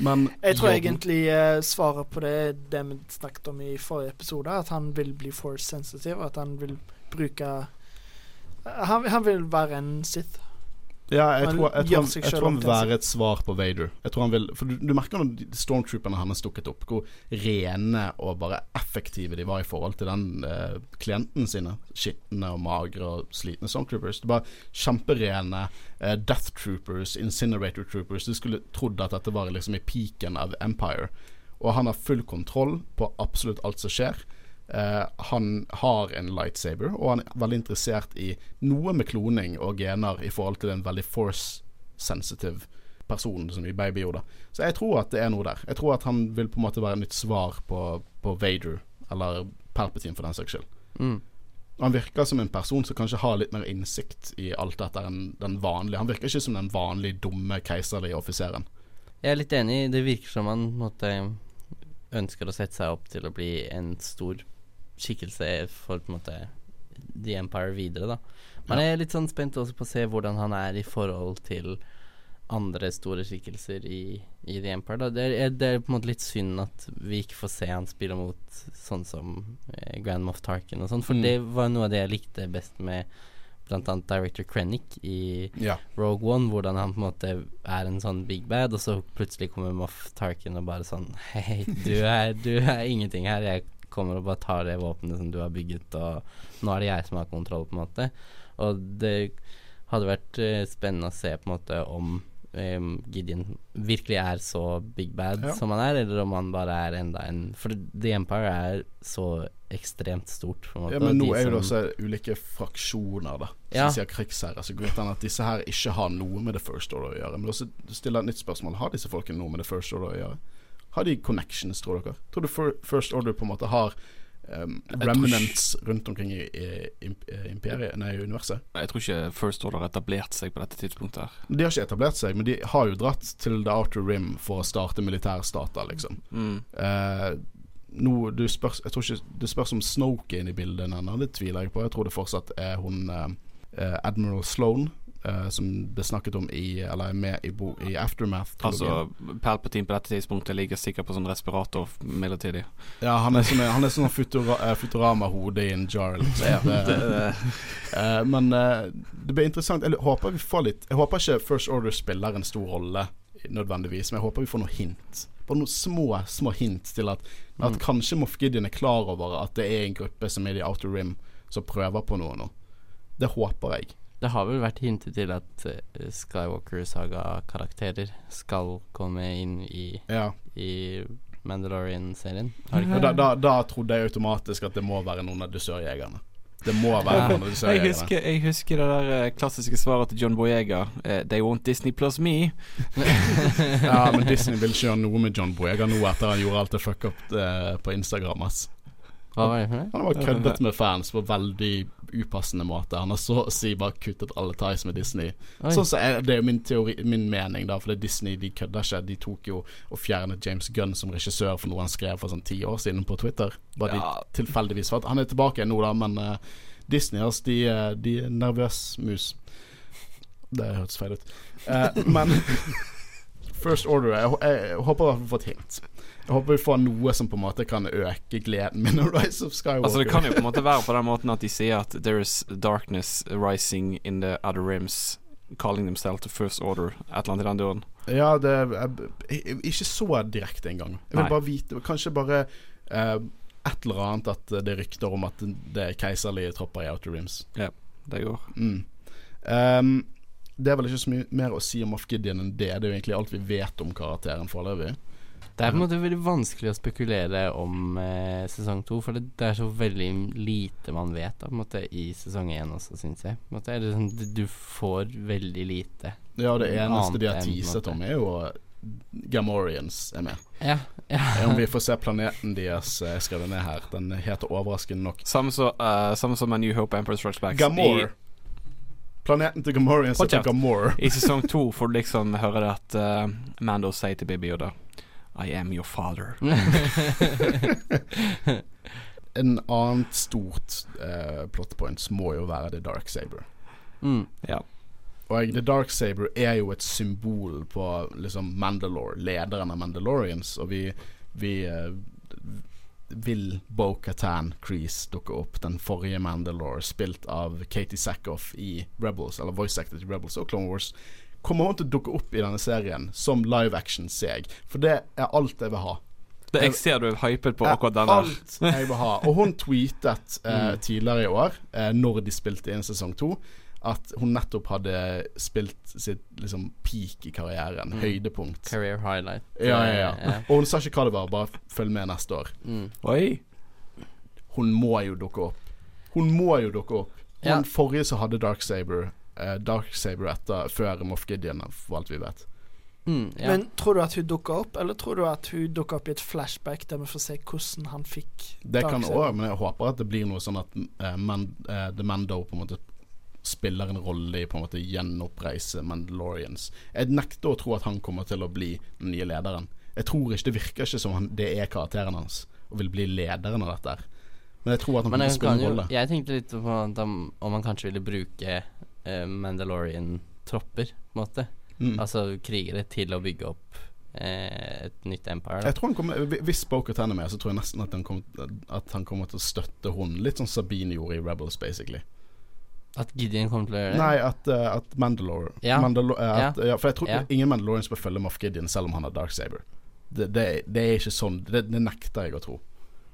Men Jeg tror Yoda- egentlig uh, svaret på det er det vi snakket om i forrige episode, at han vil bli force sensitive, at han vil bruke han, han vil være en Sith. Ja, jeg Han tror, jeg, tror han, jeg tror han vil være et svar på Vader. Jeg tror han vil For du, du merker når stormtrooperne hans dukket opp, hvor rene og bare effektive de var i forhold til den eh, klienten sine. Skitne og magre og slitne stormtroopers. Det var kjemperene eh, Death Troopers, Incinerator Troopers. Du skulle trodd at dette var liksom i peaken av Empire. og han har full kontroll på absolutt alt som skjer. Eh, han har en lightsaber, og han er veldig interessert i noe med kloning og gener i forhold til en veldig force-sensitive person som i Baby Yoda. Så jeg tror at det er noe der. Jeg tror at han vil på en måte være nytt svar på, på Vader, eller Palpatine for den saks skyld. Mm. Han virker som en person som kanskje har litt mer innsikt i alt dette enn den vanlige. Han virker ikke som den vanlige dumme keiserlige offiseren. Jeg er litt enig. Det virker som han måtte ønsker å sette seg opp til å bli en stor skikkelse for på en måte The Empire videre, da. Men jeg er litt sånn spent også på å se hvordan han er i forhold til andre store skikkelser i, i The Empire. Da. Det, er, det er på en måte litt synd at vi ikke får se han spille mot sånn som eh, Grand Moff Tarkin og sånn, for Mm. det var noe av det jeg likte best med annet Director Krennic i Ja. Rogue One, hvordan han på en måte er en sånn big bad, og så plutselig kommer Moff Tarkin og bare sånn Hei, du er, du er ingenting her. Jeg kommer og bare tar det våpenet som du har bygget, og nå er det jeg som har kontroll, på en måte. Og det hadde vært uh, spennende å se på en måte om um, Gideon virkelig er så big bad Ja. som han er, eller om han bare er enda en For The Empire er så ekstremt stort. Ja, men nå de er det også ulike fraksjoner, da. Som Ja. sier krigsherre. Så det at disse her ikke har noe med The First Order å gjøre. Men også stiller et nytt spørsmål. Har disse folkene noe med The First Order å gjøre? Har de connections, tror dere? Tror du First Order på en måte har um, remnants rundt omkring i, i, i imperiet, nei, universet? Jeg tror ikke First Order har etablert seg på dette tidspunktet. her De har ikke etablert seg, men de har jo dratt til The Outer Rim for å starte militærstater, liksom. mm. Uh, nå, du spørs, jeg tror ikke Det spørs om Snoke er inne i bildet ennå, det tviler jeg på. Jeg tror det fortsatt er hun eh, eh, Admiral Sloan eh, som det snakket om i Eller er med i, bo, i Aftermath. Altså, Palpatine på dette tidspunktet ligger sikkert på sånn respirator midlertidig. ja, han er sånn, han er sånn Futura, eh, Futurama-hode i en jar. Liksom. Det, eh, men uh, det blir interessant. Jeg håper vi får litt Jeg håper ikke First Order spiller en stor rolle nødvendigvis, men jeg håper vi får noe hint. Bare noen små små hint til at, at Mm. kanskje Moff Gideon er klar over at det er en gruppe som er i Outer Rim, som prøver på noe nå. Det håper jeg. Det har vel vært hintet til at uh, Skywalker-saga-karakterer skal komme inn i, Ja. i Mandalorian-serien. Da, da, da trodde jeg automatisk at det må være noen av dusørjegerne. Det må være noen av Jeg dusørjegerne. husker, jeg husker det der eh, klassiske svaret til John Boyega. eh, They want Disney plus me. Ja, men Disney vil ikke gjøre noe med John Boyega nå etter han gjorde alt det fuck up eh, på Instagram. Ass. Hva var det? Han har bare køddet med fans på veldig upassende måte. Han har så å si bare kuttet alle ties med Disney. Oi. Sånn så er Det er min teori Min mening, da. For Disney de kødder ikke. De tok jo og fjernet James Gunn som regissør for noe han skrev for sånn ti år siden på Twitter. Bare Ja. de tilfeldigvis. At han er tilbake nå, da, men uh, Disney altså, de, eh, de er nervøs mus. Det hørtes feil ut. Uh, men First Order Jeg, jeg, håper i hvert fall vi får et hint. Jeg håper vi får noe som på en måte kan øke gleden min over Rise of Skywalker. Altså Det kan jo på en måte være på den måten at de sier at there is darkness rising in the other rims, calling themselves to first order. Et eller annet i den duren. Ja, det er ikke så direkte engang. Jeg vil Nei. bare vite Kanskje bare eh, et eller annet at det er rykter om at det er keiserlige tropper i Outer Rims. Det går. Mm. Ehm, det er vel ikke så mye mer å si om Moff Gideon enn det. Det er jo egentlig alt vi vet om karakteren foreløpig. Det er på en måte veldig vanskelig å spekulere om eh, sesong to, for det, det er så veldig lite man vet da, på en måte, i sesong én også, syns jeg. På en måte, er det sånn, du, får veldig lite. Ja, det eneste de har teaset om, er jo Gamorians er med. Ja, ja. Om vi får se planeten deres eh, Jeg skrev det ned her. Den heter overraskende nok Samme som uh, som med New Hope Emperor Strikes Back. Gamor. Planeten til Gamorians heter. Gamor. I, sesong to får du liksom høre det at uh, Mando sier til Baby Yoda I am your father. En annet stort uh, plot points må jo være The Dark Saber. mm. Ja. Og The Dark Saber er jo et symbol på liksom Mandalore, lederen av Mandalorians, og vi, vi eh, vil Bo-Katan Crease dukke opp, den forrige Mandalore, spilt av Katie Sackhoff i Rebels, eller voice acted i Rebels og Clone Wars. Kommer hun til å dukke opp i denne serien som live action seg? For det er alt jeg vil ha. Det, jeg ser du er hypet på akkurat den der. Alt jeg vil ha. Og hun tweetet eh, tidligere i år, eh, når de spilte inn sesong to, at hun nettopp hadde spilt sitt liksom peak i karrieren. Mm. Høydepunkt. Career highlight. Ja, ja, ja. Eh, Og hun sa ikke hva det var, bare følg med neste år. Mm. Oi. Hun må jo dukke opp. Hun må jo dukke opp. Hun Ja. forrige som hadde Dark Saber eh, Dark Saber etter, før Moff Gideon, for alt vi vet. Mm, ja. Men tror du at hun dukker opp, eller tror du at hun dukker opp i et flashback der vi får se hvordan han fikk Det kan òg, men jeg håper at det blir noe sånn at uh, Man, uh, The Mando på en måte spiller en rolle i på en måte gjenoppreise Mandalorians. Jeg nekter å tro at han kommer til å bli den nye lederen. Jeg tror ikke Det virker ikke som han, det er karakteren hans og vil bli lederen av dette. Men jeg tror at han kommer til å spille en rolle. jeg tenkte litt på om, han kanskje ville bruke eh, Mandalorian-tropper, på en måte. Mm. Altså krigere til å bygge opp eh, et nytt empire. Da. Jeg tror han kommer Hvis Bocat er med, så tror jeg nesten at han, kommer, at han kommer til å støtte hun. Litt sånn Sabine gjorde i Rebels, basically. At Gideon kommer til å gjøre det? Nei, at, uh, at Mandalore, Ja. Mandalore uh, at, ja. For jeg tror Ja. ingen Mandalorians bør følge Moff Gideon selv om han har Dark Saber. Det, det, det er ikke sånn. Det, det nekter jeg å tro.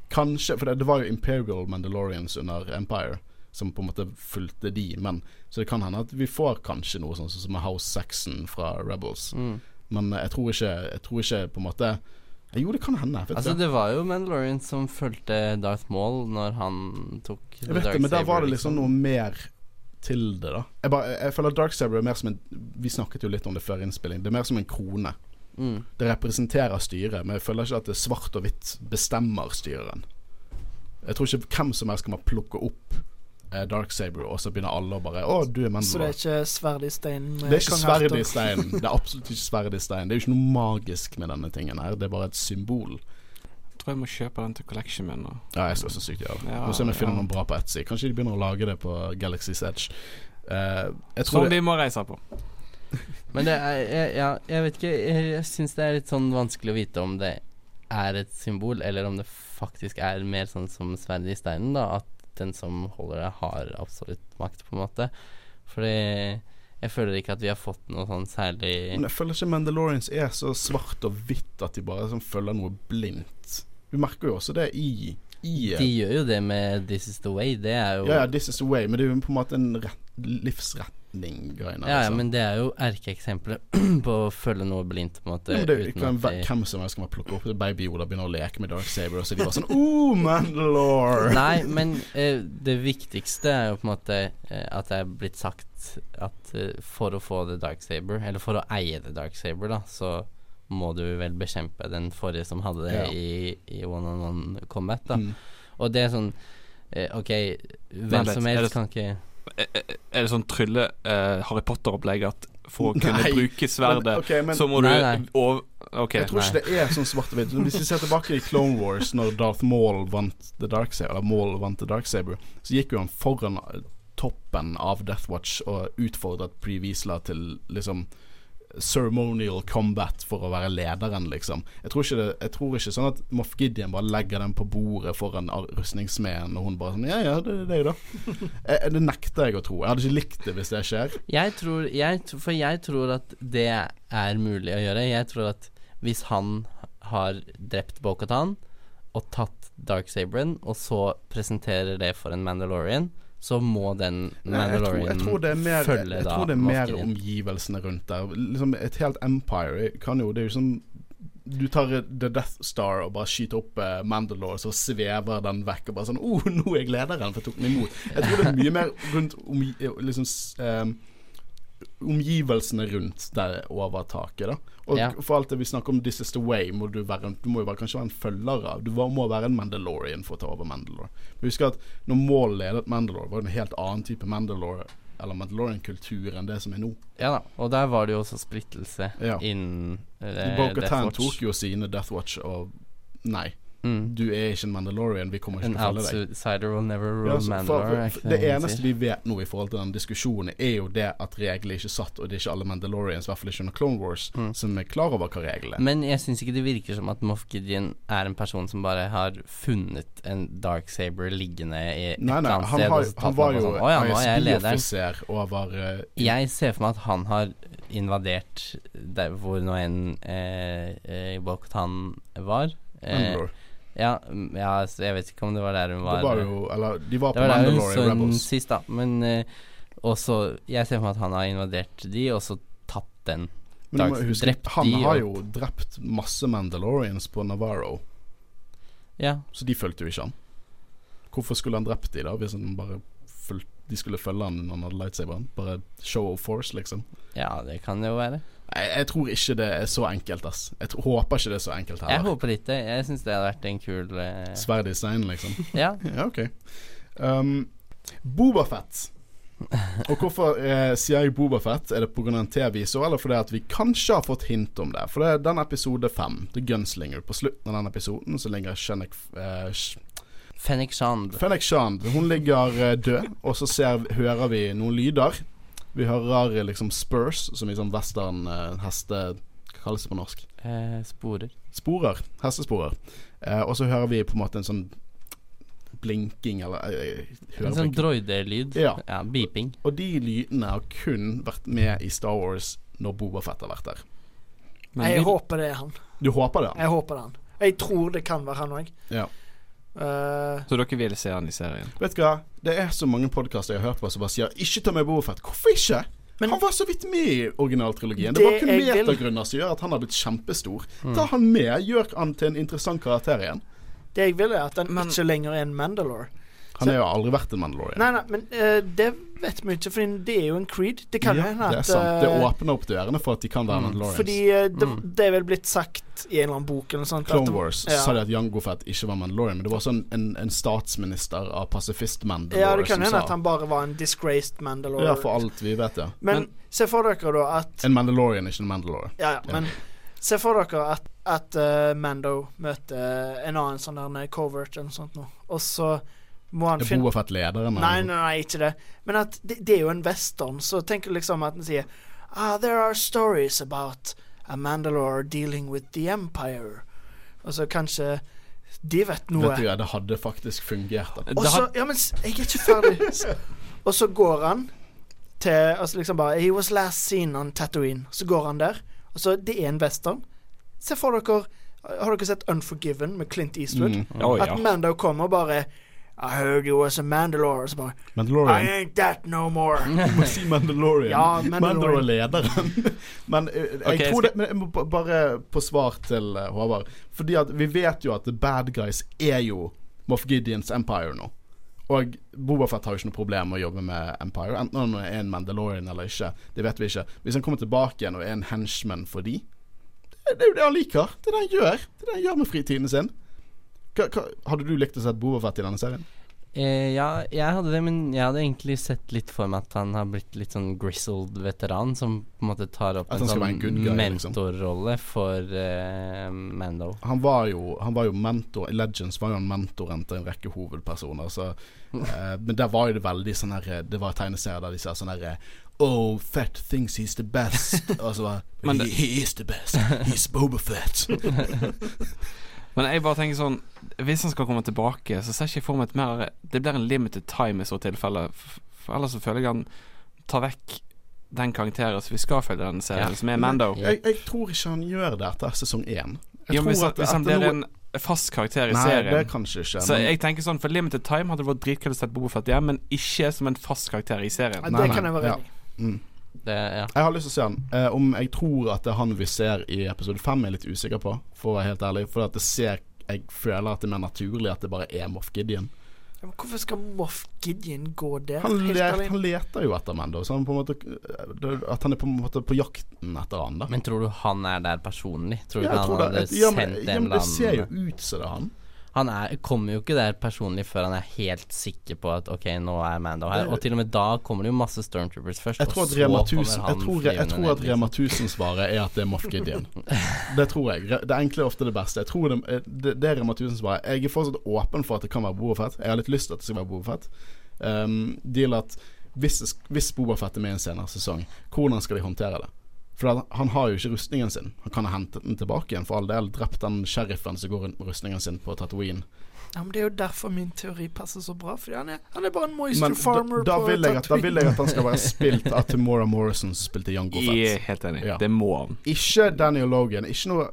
Kanskje, for det, var jo Imperial Mandalorians under Empire som på en måte fulgte de, men så det kan hende at vi får kanskje noe sånn som House Saxon fra Rebels. Mm. Men jeg tror ikke Jeg tror ikke på en måte Jo, det kan hende. Altså, det var jo Mandalorian som fulgte Darth Maul når han tok Jeg vet det, men da var det liksom noe mer til det, da. Jeg, bare, jeg føler Dark Saber er mer som en Vi snakket jo litt om det før innspilling. Det er mer som en krone. mm. Det representerer styret, men jeg føler ikke at det svart og hvitt bestemmer styreren. Jeg tror ikke hvem som helst kan bare plukke opp eh, Dark Saber, og så begynner alle å bare Å, du er Så det er ikke sverd i steinen? Det er ikke sverd i steinen. Det er absolutt ikke sverd i steinen. Det er jo ikke noe magisk med denne tingen her. Det er bare et symbol. Tror jeg må kjøpe den til collection min. Og. Ja, jeg skal så sykt gjøre det. Ja, Må se om jeg finner ja. noen bra på Etsy. Kanskje de begynner å lage det på Galaxy's Edge. Uh, jeg tror Som vi må reise på. Men det er jeg, Ja, jeg vet ikke. Jeg, jeg syns det er litt sånn vanskelig å vite om det er et symbol, eller om det faktisk er mer sånn som sverdet i steinen, da. At den som holder det, har absolutt makt, på en måte. Fordi jeg føler ikke at vi har fått noe sånn særlig Men jeg føler ikke Mandalorians er så svart og hvitt at de bare sånn følger noe blindt. Vi merker jo også det i, i De gjør jo det med 'This is the way'. Det er jo Ja, ja, This is the way, men det er jo på en måte en rett, livsretning-greiene. Ja, ja, altså. men det er jo erkeeksempelet på å følge noe blindt, på en måte. Ja, men det kan at være de- hvem som helst kan plukke opp Baby Ola begynner å leke med Dark Saber, og så er de bare sånn Oh, Mandalore! Nei, men eh, det viktigste er jo på en måte eh, at det er blitt sagt at eh, for å få The Dark Saber, eller for å eie The Dark Saber, da, så må du vel bekjempe den forrige som hadde det Ja. i, i one-on-one combat, da. Mm. Og det er sånn eh, Ok, hvem som helst det- kan ikke Er er det sånn trylle uh, Harry Potter-opplegg at for å kunne Nei, bruke sverdet, Men, okay, men, så må Nei, du over, okay, jeg tror nei. ikke det er sånn svart og hvitt. Hvis vi ser tilbake i Clone Wars, når Darth Maul vant The Dark Saber, eller Maul vant The Dark Saber, så gikk jo han foran eh, toppen av Death Watch og utfordret Pre Wiesla til liksom ceremonial combat for å være lederen, liksom. Jeg tror ikke, det, jeg tror ikke sånn at Moff Gideon bare legger den på bordet foran rustningssmeden, og hun bare sånn Ja, ja, det er jo det. jeg, Det nekter jeg å tro. Jeg hadde ikke likt det hvis det skjer. Jeg tror jeg, For jeg tror at det er mulig å gjøre. Jeg tror at hvis han har drept Bo-Katan og tatt Dark Saberen, og så presenterer det for en Mandalorian, så må den Nei, jeg, tror, Mandalorian jeg tror det mer, følge jeg tror det er mer omgivelsene rundt der. Liksom Et helt empire kan jo Det er jo sånn du tar The Death Star og bare skyter opp eh, Mandalore, så svever den vekk og bare sånn oh, nå er jeg lederen, for jeg tok den imot. Jeg tror det er mye mer rundt omgi liksom, s- eh, omgivelsene rundt det overtaket, da. Og Ja. for alt det vi snakker om This is the way, må du være Du må jo være, kanskje være en følger av Du må være en Mandalorian for å ta over Mandalore. Men husk at når Maul ledet Mandalore, var det en helt annen type Mandalore Eller Mandalorian-kultur enn det som er nå. Ja da, og der var det jo også splittelse Ja. innen eh, Death Watch. tok jo sine Death Watch og Nei, mm. du er ikke en Mandalorian, vi kommer ikke til å følge deg. outsider will never rule Ja, altså, Mandalore. For, for, ikke det eneste vi vet nå i forhold til den diskusjonen, er jo det at reglene ikke er satt, og det er ikke alle Mandalorians, i hvert fall ikke under Clone Wars, Mm. som er klar over hva reglene er. Men jeg syns ikke det virker som at Moff Gideon er en person som bare har funnet en dark saber liggende i et Nei, nei, annet han, sted. har, tatt han var jo sånn, ja, er. ISB-offiser over uh, Jeg ser for meg at han har invadert der hvor nå enn eh, eh, Bo-Katan var. Eh, Mandalore. Ja, mm, ja, jeg vet ikke om det var der hun var. Det var jo Eller, de var Det på var i så henne Rebels. sist, da. Men uh, også Jeg ser for meg at han har invadert de, og så tatt den. Men du må huske, drept han de, har og- jo drept masse Mandalorians på Navarro, Ja. så de fulgte jo ikke han. Hvorfor skulle han drept de da, hvis han bare fulgte, de skulle følge han når han hadde lightsaberen? Bare show of force, liksom. ja, det kan det jo være. Jeg, jeg tror ikke det er så enkelt, ass. Jeg tror, håper ikke det er så enkelt Jeg håper det. Jeg syns det hadde vært en kul eh, Sverd i steinen, liksom. Ja. Ja, ok. Um, Bobafett. Og hvorfor eh, sier jeg Bobafett? Er det pga. en TV-visor, eller fordi at vi kanskje har fått hint om det? For det er den episode fem, The Gunslinger. På slutten av den episoden så ligger Shennek eh, Fennik Shand. Fennec Shand. Hun ligger eh, død, og så ser, hører vi noen lyder. Vi hører eh, liksom spurs, som i sånn western uh, heste... Hva kalles det på norsk? Eh, sporer. Sporer. Hestesporer. Eh, og så hører vi på en måte en sånn blinking, eller eh, hører En sånn droidelyd. Ja. ja. Beeping. Og de lydene har kun vært med i Star Wars når Boba Fett har vært der. Men Jeg vi... håper det er han. Du håper det? Jeg håper det er han. Jeg tror det kan være han òg. Ja. Så dere vil se han i serien? Vet du hva? Det er så mange podkaster jeg har hørt på som bare sier 'ikke ta med Boba Fett'. Hvorfor ikke? Men- han var så vidt med i originaltrilogien. Det, var Det kun jeg vil- som gjør at han har blitt kjempestor. Ta han med, gjør han til en interessant karakter igjen. det jeg vil, er at han Men- ikke lenger er en Mandalore. Han har jo aldri vært en Mandalorian. Nei, nei, men uh, det vet vi ikke, for det er jo en creed. Det kan ja, hende det er sant. Det eh, åpner opp dørene for at de kan være Mandalorians. Fordi uh, det, Mm. det er vel blitt sagt i en eller annen bok eller noe sånt. at Clone det- Wars ja. sa de at Jango Fett ikke var Mandalorian, men det var sånn en, en, statsminister av pasifist-Mandalore Ja, det kan hende at han bare var en disgraced Mandalore. Ja, for alt vi vet, ja. Men, Men- se for dere da at En Mandalorian, ikke en Mandalore. Ja, ja, men se for dere at, at uh, Mando møter en annen sånn der covert eller noe sånt nå, og så må han Er finne Boba Fett lederen? Nei, nei, nei, ikke det. Men at det, det er jo en western, så tenk liksom at den sier Ah, there are stories about a Mandalore dealing with the Empire. Og så kanskje de vet noe. Vet du, ja, det hadde faktisk fungert. Og så Ja, men jeg er ikke ferdig. og så går han til Altså liksom bare He was last seen on Tatooine. Så går han der. Og så Det er en western. Se for dere Har dere sett Unforgiven med Clint Eastwood? Mm. At ja. Mando kommer og bare I heard you was a Mandalore. Så bare I ain't that no more. Du må si Mandalorian. Ja, Mandalorian. Men eh, jeg Ok, jeg tror skal- det Men jeg må bare på svar til eh, Håvard. Fordi at vi vet jo at the bad guys er jo Moff Gideons Empire nå. Og Boba Fett har jo ikke noe problem med å jobbe med Empire. Enten han er en Mandalorian eller ikke. Det vet vi ikke. Hvis han kommer tilbake igjen og er en henchman for de Det, det er jo det han liker. Det er det han gjør. Det er det han gjør med fritiden sin. Hva, hva, hadde du likt å sett Boba Fett i denne serien? Eh, ja, jeg hadde det, men jeg hadde egentlig sett litt for meg at han har blitt litt sånn grizzled veteran, som på en måte tar opp en sånn en liksom. mentorrolle for eh, Mando. han var jo, han var jo mentor I Legends var jo han mentoren til en rekke hovedpersoner. Så, eh, men der var jo det veldig sånn her Det var tegneserier der de sa sånn her Oh, Fett thinks he's the best. Og så var he, he is the best. He's Boba Fett. Men jeg bare tenker sånn Hvis han skal komme tilbake, så ser ikke jeg for meg et mer Det blir en limited time i så tilfelle. For ellers så føler jeg han tar vekk den karakteren som vi skal følge denne serien, Ja. som er Mando. Jeg, jeg tror ikke han gjør det etter sesong én. Jeg Jo, tror hvis, at, hvis han blir noe- en fast karakter i Nei, det serien kanskje ikke. Så jeg tenker sånn For limited time hadde det vært dritkult å se Boba Fett igjen, men ikke som en fast karakter i serien. Nei, det nei, kan jeg være ja. enig i. Det, ja. Jeg har lyst til å se han. Eh, om jeg tror at det er han vi ser i episode fem, er jeg litt usikker på, for å være helt ærlig. For at det ser Jeg føler at det er mer naturlig at det bare er Moff Gideon. Ja, men hvorfor skal Moff Gideon gå der? Han, let, han leter jo etter Mando, så han på en måte At han er på en måte på jakten etter han, da. Men tror du han er der personlig? Tror du Ja, ikke han tror det. hadde Ja, men, sendt ja, en annen det ser jo ut som det er han. Han er, kommer jo ikke der personlig før han er helt sikker på at ok, nå er Mando her. Og til og med da kommer det jo masse Stormtroopers først. Jeg tror at Rema 1000 han Jeg tror, jeg flyvende tror ned, at Rema liksom. 1000-svaret er at det er Moff Gideon. Det tror jeg. Det enkle er ofte det beste. Jeg tror det, det, det er Rema 1000-svaret. Jeg er fortsatt åpen for at det kan være Boba Fett. Jeg har litt lyst til at det skal være Boba Fett. Um, deal at hvis, hvis Boba Fett er med i en senere sesong, hvordan skal de håndtere det? For han har jo ikke rustningen sin. Han kan ha hentet den tilbake igjen, for all del. Drept den sheriffen som går rundt med rustningen sin på Tatooine. Ja, men Det er jo derfor min teori passer så bra, fordi han er, han er bare en moisture Men farmer da, på vil jeg at, da vil jeg at han skal være spilt av Timora Morrison, som spilte Jango Jeg er Fett. helt enig. Ja. Det må han. Ikke Daniel Logan. Ikke noe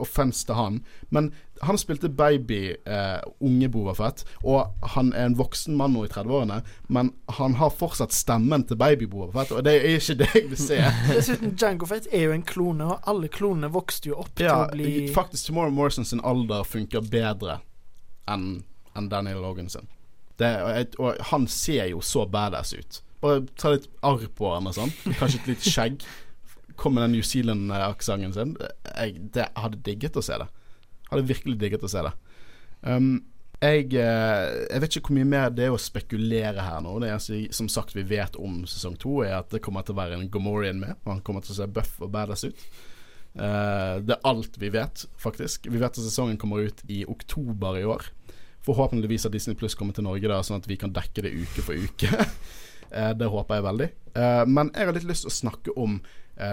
offens til han. Men han spilte baby, eh, unge Boba Fett, og han er en voksen mann nå i 30-årene, men han har fortsatt stemmen til baby Boba Fett, og det er ikke det jeg vil se. Dessuten, Jango Fett er jo en klone, og alle klonene vokste jo opp Ja, til å bli faktisk Tomorrow Morrison sin alder funker bedre enn en Daniel Logan sin. Det, og, og han ser jo så badass ut. Bare ta litt arr på han og sånn. Kanskje et lite skjegg. Kom med den New Zealand-aksenten sin. Jeg, det, hadde digget å se det. Hadde virkelig digget å se det. Um, jeg, eh, jeg vet ikke hvor mye mer det er å spekulere her nå. Det eneste som sagt vi vet om sesong to, er at det kommer til å være en Gomorian med. Han kommer til å se buff og badass ut. Uh, det er alt vi vet, faktisk. Vi vet at sesongen kommer ut i oktober i år. Forhåpentligvis har Disney Pluss kommet til Norge da, sånn at vi kan dekke det uke for uke. uh, det håper jeg veldig. Uh, men jeg har litt lyst til å snakke om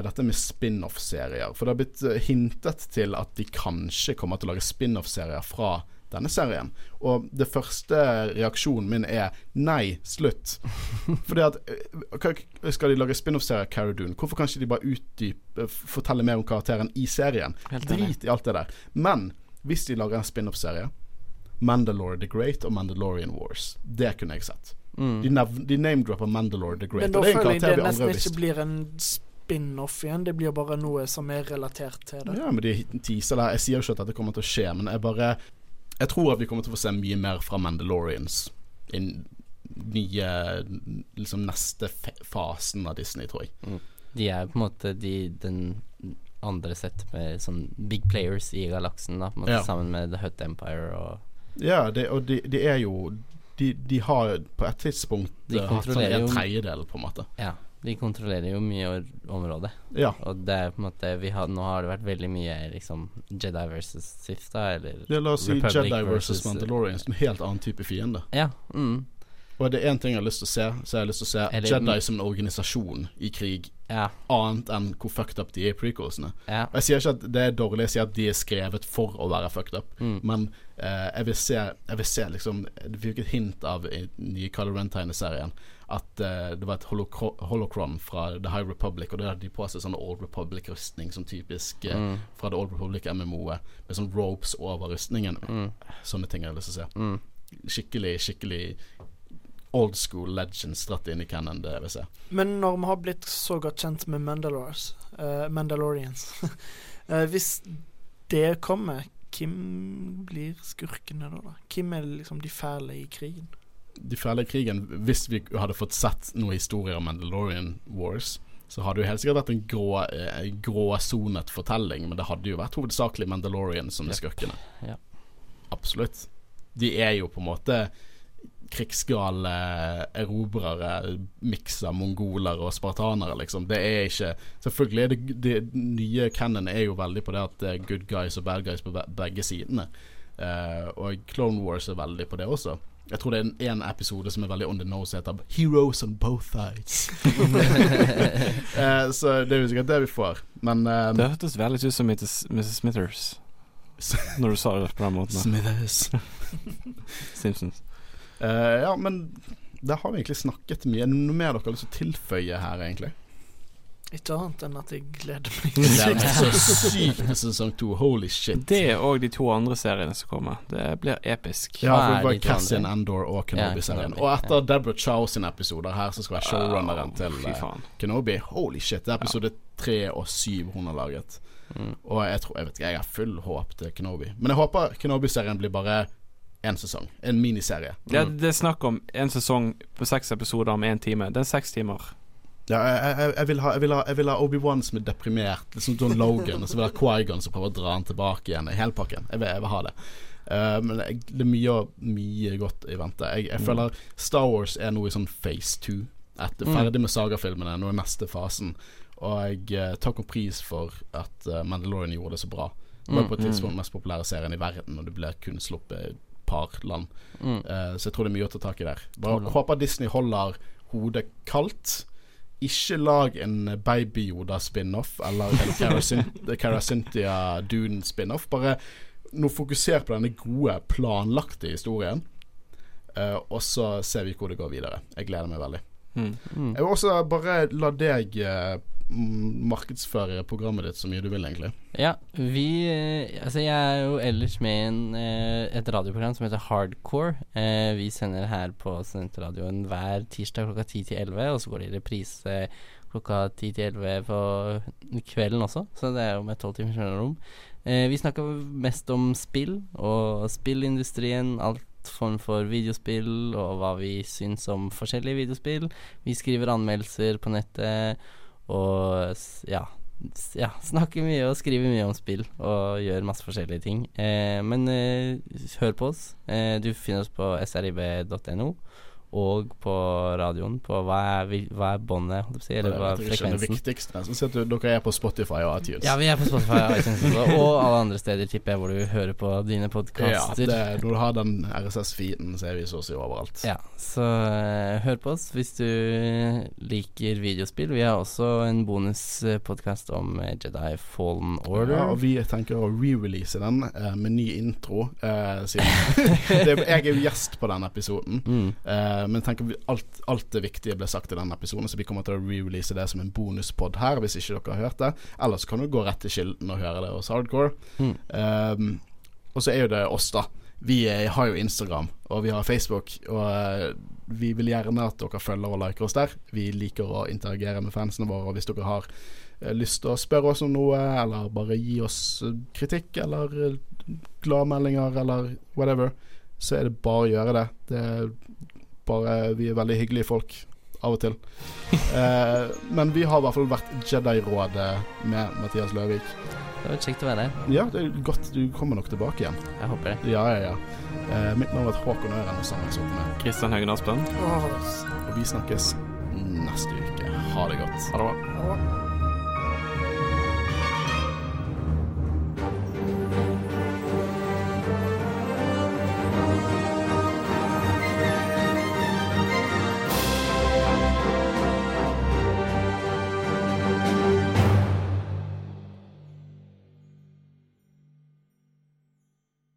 dette med spin-off-serier. For det har blitt eh, hintet til at de kanskje kommer til å lage spin-off-serier fra denne serien. Og det første reaksjonen min er nei, slutt. Fordi at eh, Skal de lage spin-off-serier av Cara Dune? Hvorfor kan ikke de bare utdype, fortelle mer om karakteren i serien? Drit i alt det der. Men hvis de lager en spin-off-serie Mandalore the Great og Mandalorian Wars. Det kunne jeg sett. Mm. De, de name-dropper Mandalore the Great. Men da og det er en føler jeg karakter det vi aldri nesten har ikke visst. blir en spin-off igjen. Det blir bare noe som er relatert til det. Ja, men de teaser der. Jeg sier jo ikke at dette kommer til å skje, men jeg bare Jeg tror at vi kommer til å få se mye mer fra Mandalorians i nye Liksom neste fasen av Disney, tror jeg. De er på en måte de, den andre sett med sånn big players i galaksen, da, på en måte, Ja. sammen med The Hut Empire og Ja, det, og de, de er jo de, de har på et tidspunkt De eh, hatt sånn en tredjedel, på en måte. Ja. De kontrollerer jo mye området. Ja. Og det er på en måte vi har, Nå har det vært veldig mye liksom Jedi versus Sith, da, eller Ja, La oss si Republic Jedi versus versus- Mandalorian, en helt annen type fiende. Ja. Mm, Og det er én ting jeg har lyst til å se, så jeg har lyst til å se det... Jedi som en organisasjon i krig, ja. annet enn hvor fucked up de er i prequelsene. Ja. Og Jeg sier ikke at det er dårlig, jeg sier at de er skrevet for å være fucked up. Mm. Men eh, jeg vil se Jeg vil se liksom Det fikk et hint av i nye Color Rent-tegneserien at eh, det var et holocro holocron fra The High Republic, og det hadde de på seg sånn Old Republic-rustning, som typisk eh, Mm. fra The Old Republic-MMO-et, med sånn ropes over rustningen. Mm. Sånne ting jeg har lyst til å se. Mm. Skikkelig, skikkelig old school legends dratt inn i canon, det vil jeg se. Men når vi har blitt så godt kjent med Mandalores, uh, Mandalorians uh, Hvis det kommer, hvem blir skurkene da? da? Hvem er liksom de fæle i krigen? de fæle i krigen Hvis vi hadde fått sett noen historier om Mandalorian Wars, så hadde det jo helt sikkert vært en grå, eh, gråsonet fortelling, men det hadde jo vært hovedsakelig Mandalorian som er Yep. skurkene. Ja. Absolutt. De er jo på en måte krigsgale erobrere, miks av mongoler og spartanere, liksom. Det er ikke Selvfølgelig er det, det nye canon er jo veldig på det at det er good guys og bad guys på begge sidene. Uh, og Clone Wars er veldig på det også. Jeg tror det er en, en episode som er veldig on the nose, heter 'Heroes on both sides'. uh, så det er jo sikkert det vi får. Men eh, Det hørtes veldig ut som Mrs. Mrs. Smithers når du sa det på den måten. Smithers. Simpsons. Eh, ja, men det har vi egentlig snakket mye. Er det noe mer dere har lyst til å tilføye her, egentlig? Ikke annet enn at jeg gleder meg. Det så sykt til sesong to. Holy shit. Det og de to andre seriene som kommer. Det blir episk. Ja, for det var Cassian Endor Andor og Kenobi-serien. Ja, og etter ja. Deborah Chow sine episoder her, så skal være showrunneren til Fy eh. Kenobi. Holy shit. Det er episode tre og syv hun har laget. Mm. Og jeg tror Jeg vet ikke, jeg har full håp til Kenobi. Men jeg håper Kenobi-serien blir bare én sesong. En miniserie. Det, det er snakk om en sesong på seks episoder om én time. Det er seks timer. Ja, jeg, jeg, jeg vil ha, vil ha, jeg vil ha Obi-Wan som er deprimert, liksom John Logan, og så vil jeg ha Quaigon som prøver å dra han tilbake igjen. i Hele pakken. Jeg vil, jeg vil ha det. Uh, men jeg, det er mye, mye godt i vente. Jeg, jeg føler Star Wars er noe i sånn phase two. Etter, ferdig med sagafilmene, nå er neste fasen. Og jeg uh, takk og pris for at uh, Mandalorian gjorde det så bra. Det var på et Mm, tidspunkt den mest populære serien i verden, og det ble kun sluppet et par land. Mm. Uh, så jeg tror det er mye å ta tak i der. Bare Holland. håper Disney holder hodet kaldt ikke lag en Baby Yoda-spin-off eller en Caracyn- Caracynthia Dune-spin-off. Bare nå fokuser på denne gode, planlagte historien. uh, og så ser vi hvor det går videre. Jeg gleder meg veldig. Mm. Mm. Jeg vil også bare la deg eh, m- markedsføre programmet ditt så mye du vil, egentlig. Ja, vi eh, Altså, jeg er jo ellers med i eh, et radioprogram som heter Hardcore. Eh, vi sender her på Studentradioen hver tirsdag klokka 10 til 11, og så går det i reprise klokka 10 til 11 på kvelden også, så det er jo med tolv timers mellomrom. Vi snakker mest om spill og spillindustrien, alt form for videospill og hva vi syns om forskjellige videospill. Vi skriver anmeldelser på nettet og ja, ja, snakker mye og skriver mye om spill og gjør masse forskjellige ting. Eh, men eh, hør på oss. Eh, du finner oss på srib.no og på radioen på hva er, vi- hva er båndet, holdt jeg på å si, eller hva er er det viktigste. Så ser du, dere er på Spotify og iTunes. Ja, vi er på Spotify og iTunes også, og alle andre steder, tipper jeg, hvor du hører på dine Ja, podkaster. det, når du har den RSS-feeden, så er vi så å si overalt. Ja, så eh, hør på oss hvis du liker videospill. Vi har også en bonuspodkast om eh, Jedi Fallen Order. Ja, og vi tenker å re-release den eh, med ny intro. Eh, siden Jeg er jo gjest på den episoden. Mm. Eh, men jeg tenker alt, alt det viktige ble sagt i den episoden, så vi kommer til å re-release det som en bonuspod her, hvis ikke dere har hørt det. Ellers kan du gå rett til kilden og høre det hos Hardcore. Mm. Um, og så er jo det oss, da. Vi er, har jo Instagram, og vi har Facebook. Og eh, vi vil gjerne at dere følger og liker oss der. Vi liker å interagere med fansene våre. Og hvis dere har eh, lyst til å spørre oss om noe, eller bare gi oss eh, kritikk, eller eh, gladmeldinger, eller whatever, så er det bare å gjøre det. Det bare Vi er veldig hyggelige folk av og til. Eh, men vi har i hvert fall vært Jedi-rådet med Mathias Løvik. Det var kjekt å være der. Ja, det er godt. Du kommer nok tilbake igjen. Jeg håper det. Ja, ja, ja. Eh, mitt navn er Håkon Øren, og sammen med. Kristian Haugen Aspen. Og vi snakkes neste uke. Ha det godt. Ha det bra.